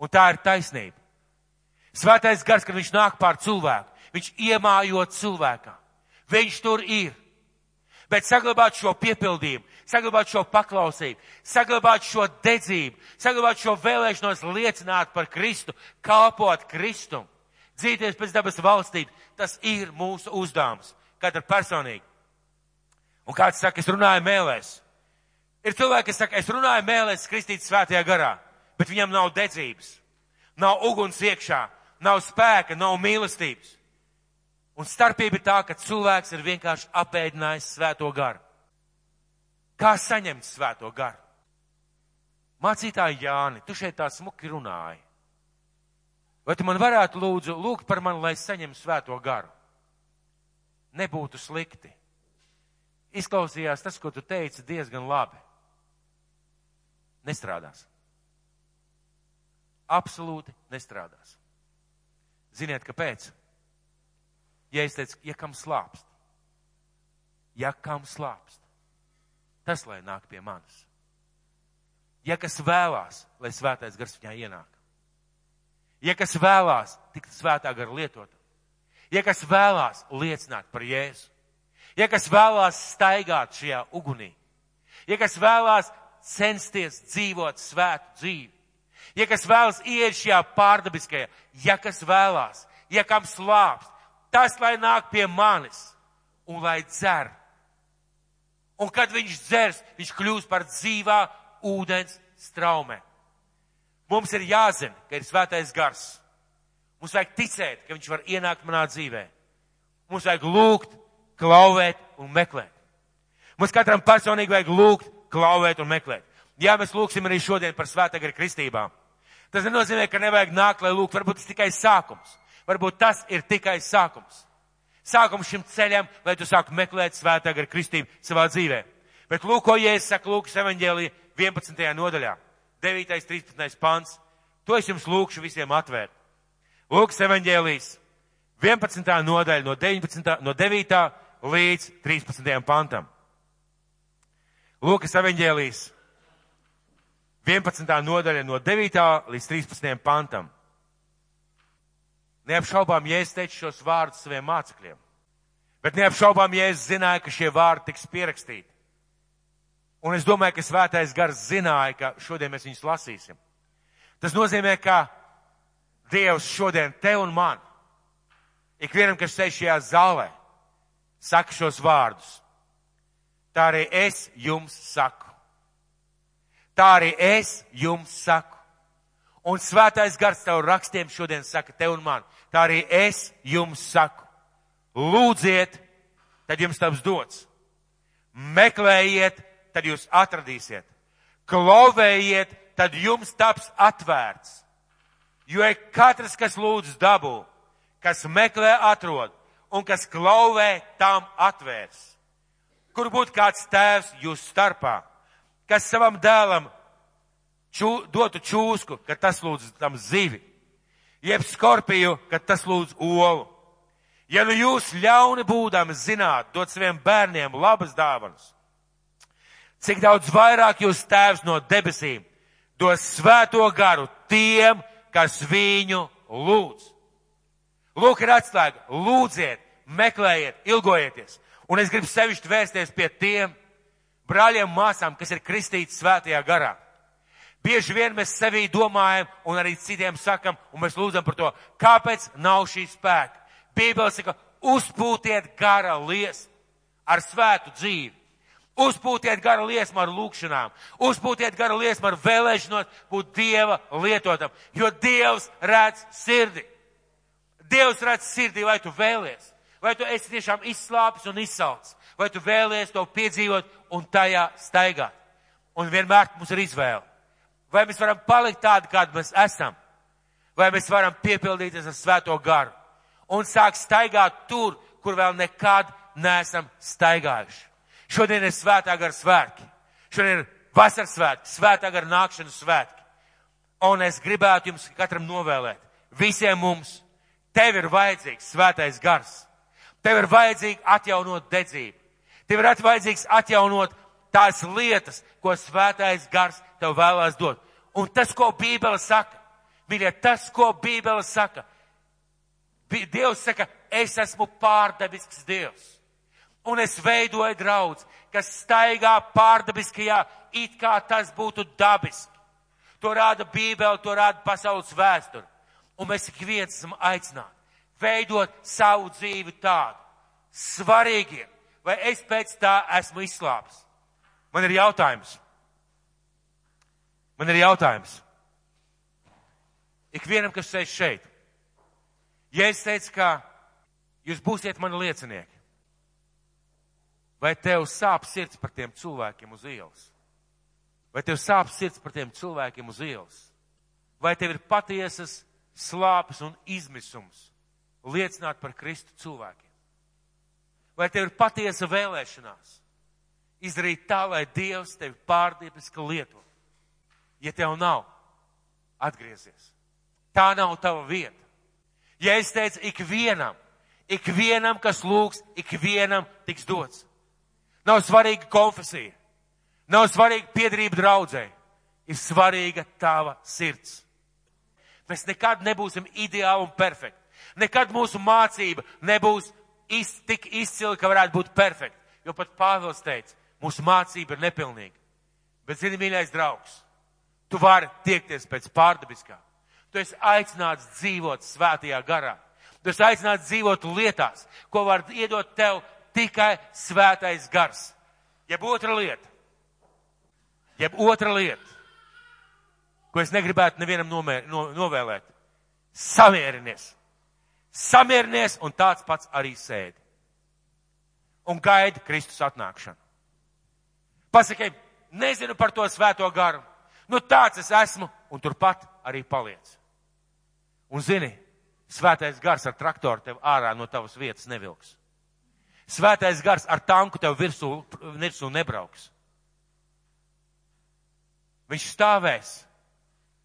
Un tā ir taisnība. Svētais gars, kad viņš nāk pār cilvēku, viņš iemājot cilvēkā. Viņš tur ir. Bet saglabāt šo piepildījumu, saglabāt šo paklausību, saglabāt šo dedzību, saglabāt šo vēlēšanos liecināt par Kristu, kalpot Kristum, dzīties pēc dabas valstību, tas ir mūsu uzdevums, katra personīgi. Un kāds saka, es runāju mēlēs. Ir cilvēki, kas saka, es runāju mēlēs kristīt svētajā garā, bet viņam nav dedzības, nav uguns iekšā, nav spēka, nav mīlestības. Un starpība ir tā, ka cilvēks ir vienkārši apēdinājis svēto garu. Kā saņemt svēto garu? Mācītāji Jāni, tu šeit tā smuki runāji. Vai tu man varētu lūdzu lūgt par mani, lai saņemtu svēto garu? Nebūtu slikti. Izklausījās tas, ko tu teici, diezgan labi. Nestrādās. Absolūti nestrādās. Ziniet, kāpēc? Ja es teicu, ja kam slāpst, ja kam slāpst, tas lai nāk pie manis. Ja kas vēlās, lai svētais gars viņā ienāk. Ja kas vēlās tikt svētā gara lietot. Ja kas vēlās liecināt par Jēzu. Ja kas vēlās staigāt šajā ugunī. Ja kas vēlās censties dzīvot svētu dzīvi. Ja kas vēlas iet šajā pārdabiskajā, ja kas vēlās, ja kam slāpst, tas lai nāk pie manis un lai dzer Un kad viņš dzers, viņš kļūs par dzīvā ūdens straumē. Mums ir jāzina, ka ir svētais gars. Mums vajag ticēt, ka viņš var ienākt manā dzīvē. Mums vajag lūgt, klauvēt un meklēt. Mums katram personīgi vajag lūgt, klauvēt un meklēt. Jā, mēs lūgsim arī šodien par svētagara kristībām. Tas nenozīmē, ka nevajag nākt, lai lūgtu. Varbūt tas tikai sākums. Varbūt tas ir tikai sākums sākums šim ceļam, lai tu sāku meklēt svētā gar kristību savā dzīvē. Bet lūk, ko Jēzus saka Lūkas evaņģēlī 11. nodaļā, 9. 13. pants. To es jums lūkšu visiem atvērt. Lūkas evaņģēlīs 11. nodaļa no 19. no 9. Līdz 13. pantam. Lūkas evaņģēlīs 11. nodaļa no 9. līdz 13. pantam. Neapšaubām, ja es teicu šos vārdus saviem mācekļiem, bet neapšaubām, ja es zināju, ka šie vārdi tiks pierakstīti. Un es domāju, ka svētais gars zināja, ka šodien mēs viņus lasīsim. Tas nozīmē, ka Dievs šodien te un man, ikvienam, kas sēž šajā zālē, saka šos vārdus. Tā arī es jums saku. Tā arī es jums saku. Un svētais gars tev rakstiem šodien saka tev un man. Tā arī es jums saku. Lūdziet, tad jums taps dots. Meklējiet, tad jūs atradīsiet. Klauvējiet, tad jums taps atvērts. Jo ir katrs, kas lūdz dabū, kas meklē atrod un kas klauvē, tam atvērs. Kur būtu kāds tēvs jūs starpā, kas savam dēlam čū, dotu čūsku, ka tas lūdz tam zivi, jeb skorpiju, ka tas lūdz olu. Ja nu jūs ļauni būdami zināt, dot saviem bērniem labas dāvanas, cik daudz vairāk jūs tēvs no debesīm dos svēto garu tiem, kas viņu lūdz. Lūk, ir atslēga. Lūdziet, meklējiet, ilgojieties. Un es gribu sevišķi vērsties pie tiem brāļiem māsām, kas ir kristīti svētajā garā Bieži vien mēs sevī domājam un arī citiem sakam, un mēs lūdzam par to, kāpēc nav šī spēka. Bībele saka, uzpūtiet gara lies ar svētu dzīvi. Uzpūtiet gara liesmu ar lūkšanām, uzpūtiet gara liesmu ar vēlēšanos būt Dieva lietotam, jo Dievs redz sirdi. Dievs redz sirdī, vai tu vēlies, vai tu esi tiešām izslāpis un izsalcis, vai tu vēlies to piedzīvot un tajā staigāt. Un vienmēr mums ir izvēle. Vai mēs varam palikt tādi, kādi mēs esam, vai mēs varam piepildīties ar svēto garu un sākt staigāt tur, kur vēl nekad neesam staigājuši. Šodien ir svētā gara svētki. Šodien ir vasaras svētki, svētā gara nākšanas svētki. Un es gribētu jums katram novēlēt, visiem mums, tev ir vajadzīgs svētais gars. Tev ir vajadzīga atjaunot dedzību. Tev ir vajadzīgs atjaunot tās lietas, ko svētais gars tev vēlās dot. Un tas, ko Bībele saka, mīļie, tas, ko Bībele saka, Dievs saka, es esmu pārdabisks Dievs. Un es veidoju draudz, kas staigā pārdabiskajā, it kā tas būtu dabiski. To rāda Bībele, to rāda pasaules vēsture. Un mēs ik viens esam aicināti veidot savu dzīvi tādu. Svarīgi, vai es pēc tā esmu izslāpis. Man ir jautājums. Man ir jautājums. Ikvienam, kas sēž šeit. Ja es teicu, ka jūs būsiet mani liecinieki, vai tev sāp sirds par tiem cilvēkiem uz ielas? Vai tev sāp sirds par tiem cilvēkiem uz ielas? Vai tev ir patiesas slāpes un izmisums liecināt par Kristu cilvēkiem? Vai tev ir patiesa vēlēšanās izdarīt tā, lai Dievs tevi pārdiebiski lieto? Ja tev nav, atgriezies. Tā nav tava vieta. Ja es teicu ikvienam, ikvienam, kas lūgs, ikvienam tiks dots. Nav svarīga konfesija, nav svarīga piedarība draudzē, ir svarīga tava sirds. Mēs nekad nebūsim ideāli un perfekti. Nekad mūsu mācība nebūs iz, tik izcila, ka varētu būt perfekta. Jo pat Pāvils teica, mūsu mācība ir nepilnīga. Bet, zini, mīļais draugs, Tu vari tiekties pēc pārdabiskā. Tu esi aicināts dzīvot svētajā garā. Tu esi aicināts dzīvot lietās, ko var iedot tev tikai svētais gars. Jeb otra lieta. Jeb otra lieta, ko es negribētu nevienam nomēr, no, novēlēt. Samierinies. Samierinies un tāds pats arī sēdi. Un gaidi Kristus atnākšanu. Pasakiet, nezinu par to svēto garu. Nu tāds es esmu, un turpat arī paliec. Un zini, svētais gars ar traktoru tev ārā no tavas vietas nevilks. Svētais gars ar tanku tev virsū, virsū nebrauks. Viņš stāvēs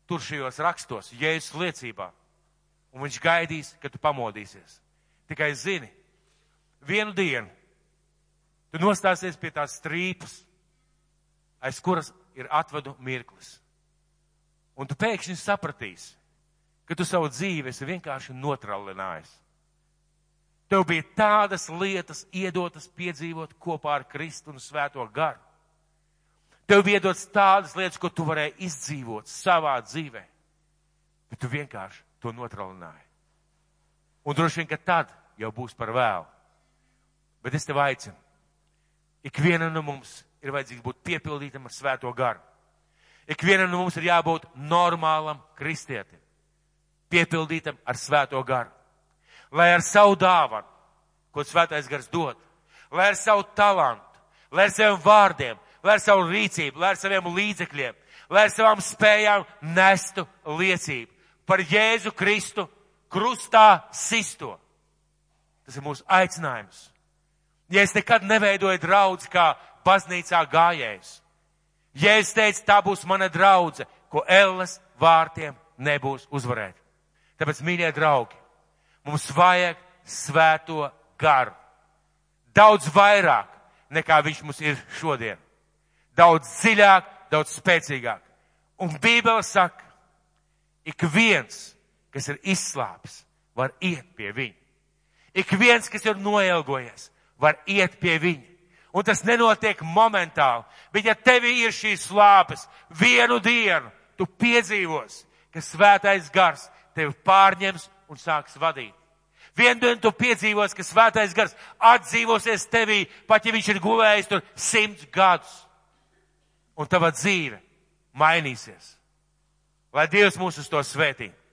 tur šajos rakstos, Jēzus liecībā, un viņš gaidīs, kad tu pamodīsies. Tikai zini, vienu dienu tu nostāsies pie tās strīpas, aiz kuras ir atvadu mirklis. Un tu pēkšņi sapratīsi, ka tu savu dzīvi esi vienkārši notralinājis. Tev bija tādas lietas iedotas piedzīvot kopā ar Kristu un Svēto garu. Tev bija iedotas tādas lietas, ko tu varēji izdzīvot savā dzīvē, bet tu vienkārši to notralināji. Un droši vien, ka tad jau būs par vēlu. Bet es tev aicinu, ikvienam no mums ir vajadzīgs būt piepildītam ar svēto garu. Ikvienam no mums ir jābūt normālam kristietim, piepildītam ar svēto garu. Lai ar savu dāvanu, ko svētais gars dod, lai ar savu talantu, lai ar saviem vārdiem, lai ar savu rīcību, lai ar saviem līdzekļiem, lai ar savām spējām nestu liecību par Jēzu Kristu krustā sisto. Tas ir mūsu aicinājums. Ja es nekad neveidoju draudz kā baznīcā gājējs. Jēzus teica, tā būs mana draudze, ko elles vārtiem nebūs uzvarēt. Tāpēc, mīļie draugi, mums vajag svēto garu. Daudz vairāk nekā viņš mums ir šodien daudz dziļāk, daudz spēcīgāk. Un Bībele saka, ik viens, kas ir izslāpis, var iet pie viņa. Ik viens, kas ir noilgojies, var iet pie viņa. Un tas nenotiek momentāli, bet ja tevi ir šīs slāpes, vienu dienu tu piedzīvos, ka svētais gars tevi pārņems un sāks vadīt. Vienu dienu tu piedzīvos, ka svētais gars atdzīvosies tevī, pat ja viņš ir gulējis tur simts gadus un tava dzīve mainīsies. Lai Dievs mūs uz to svētītu.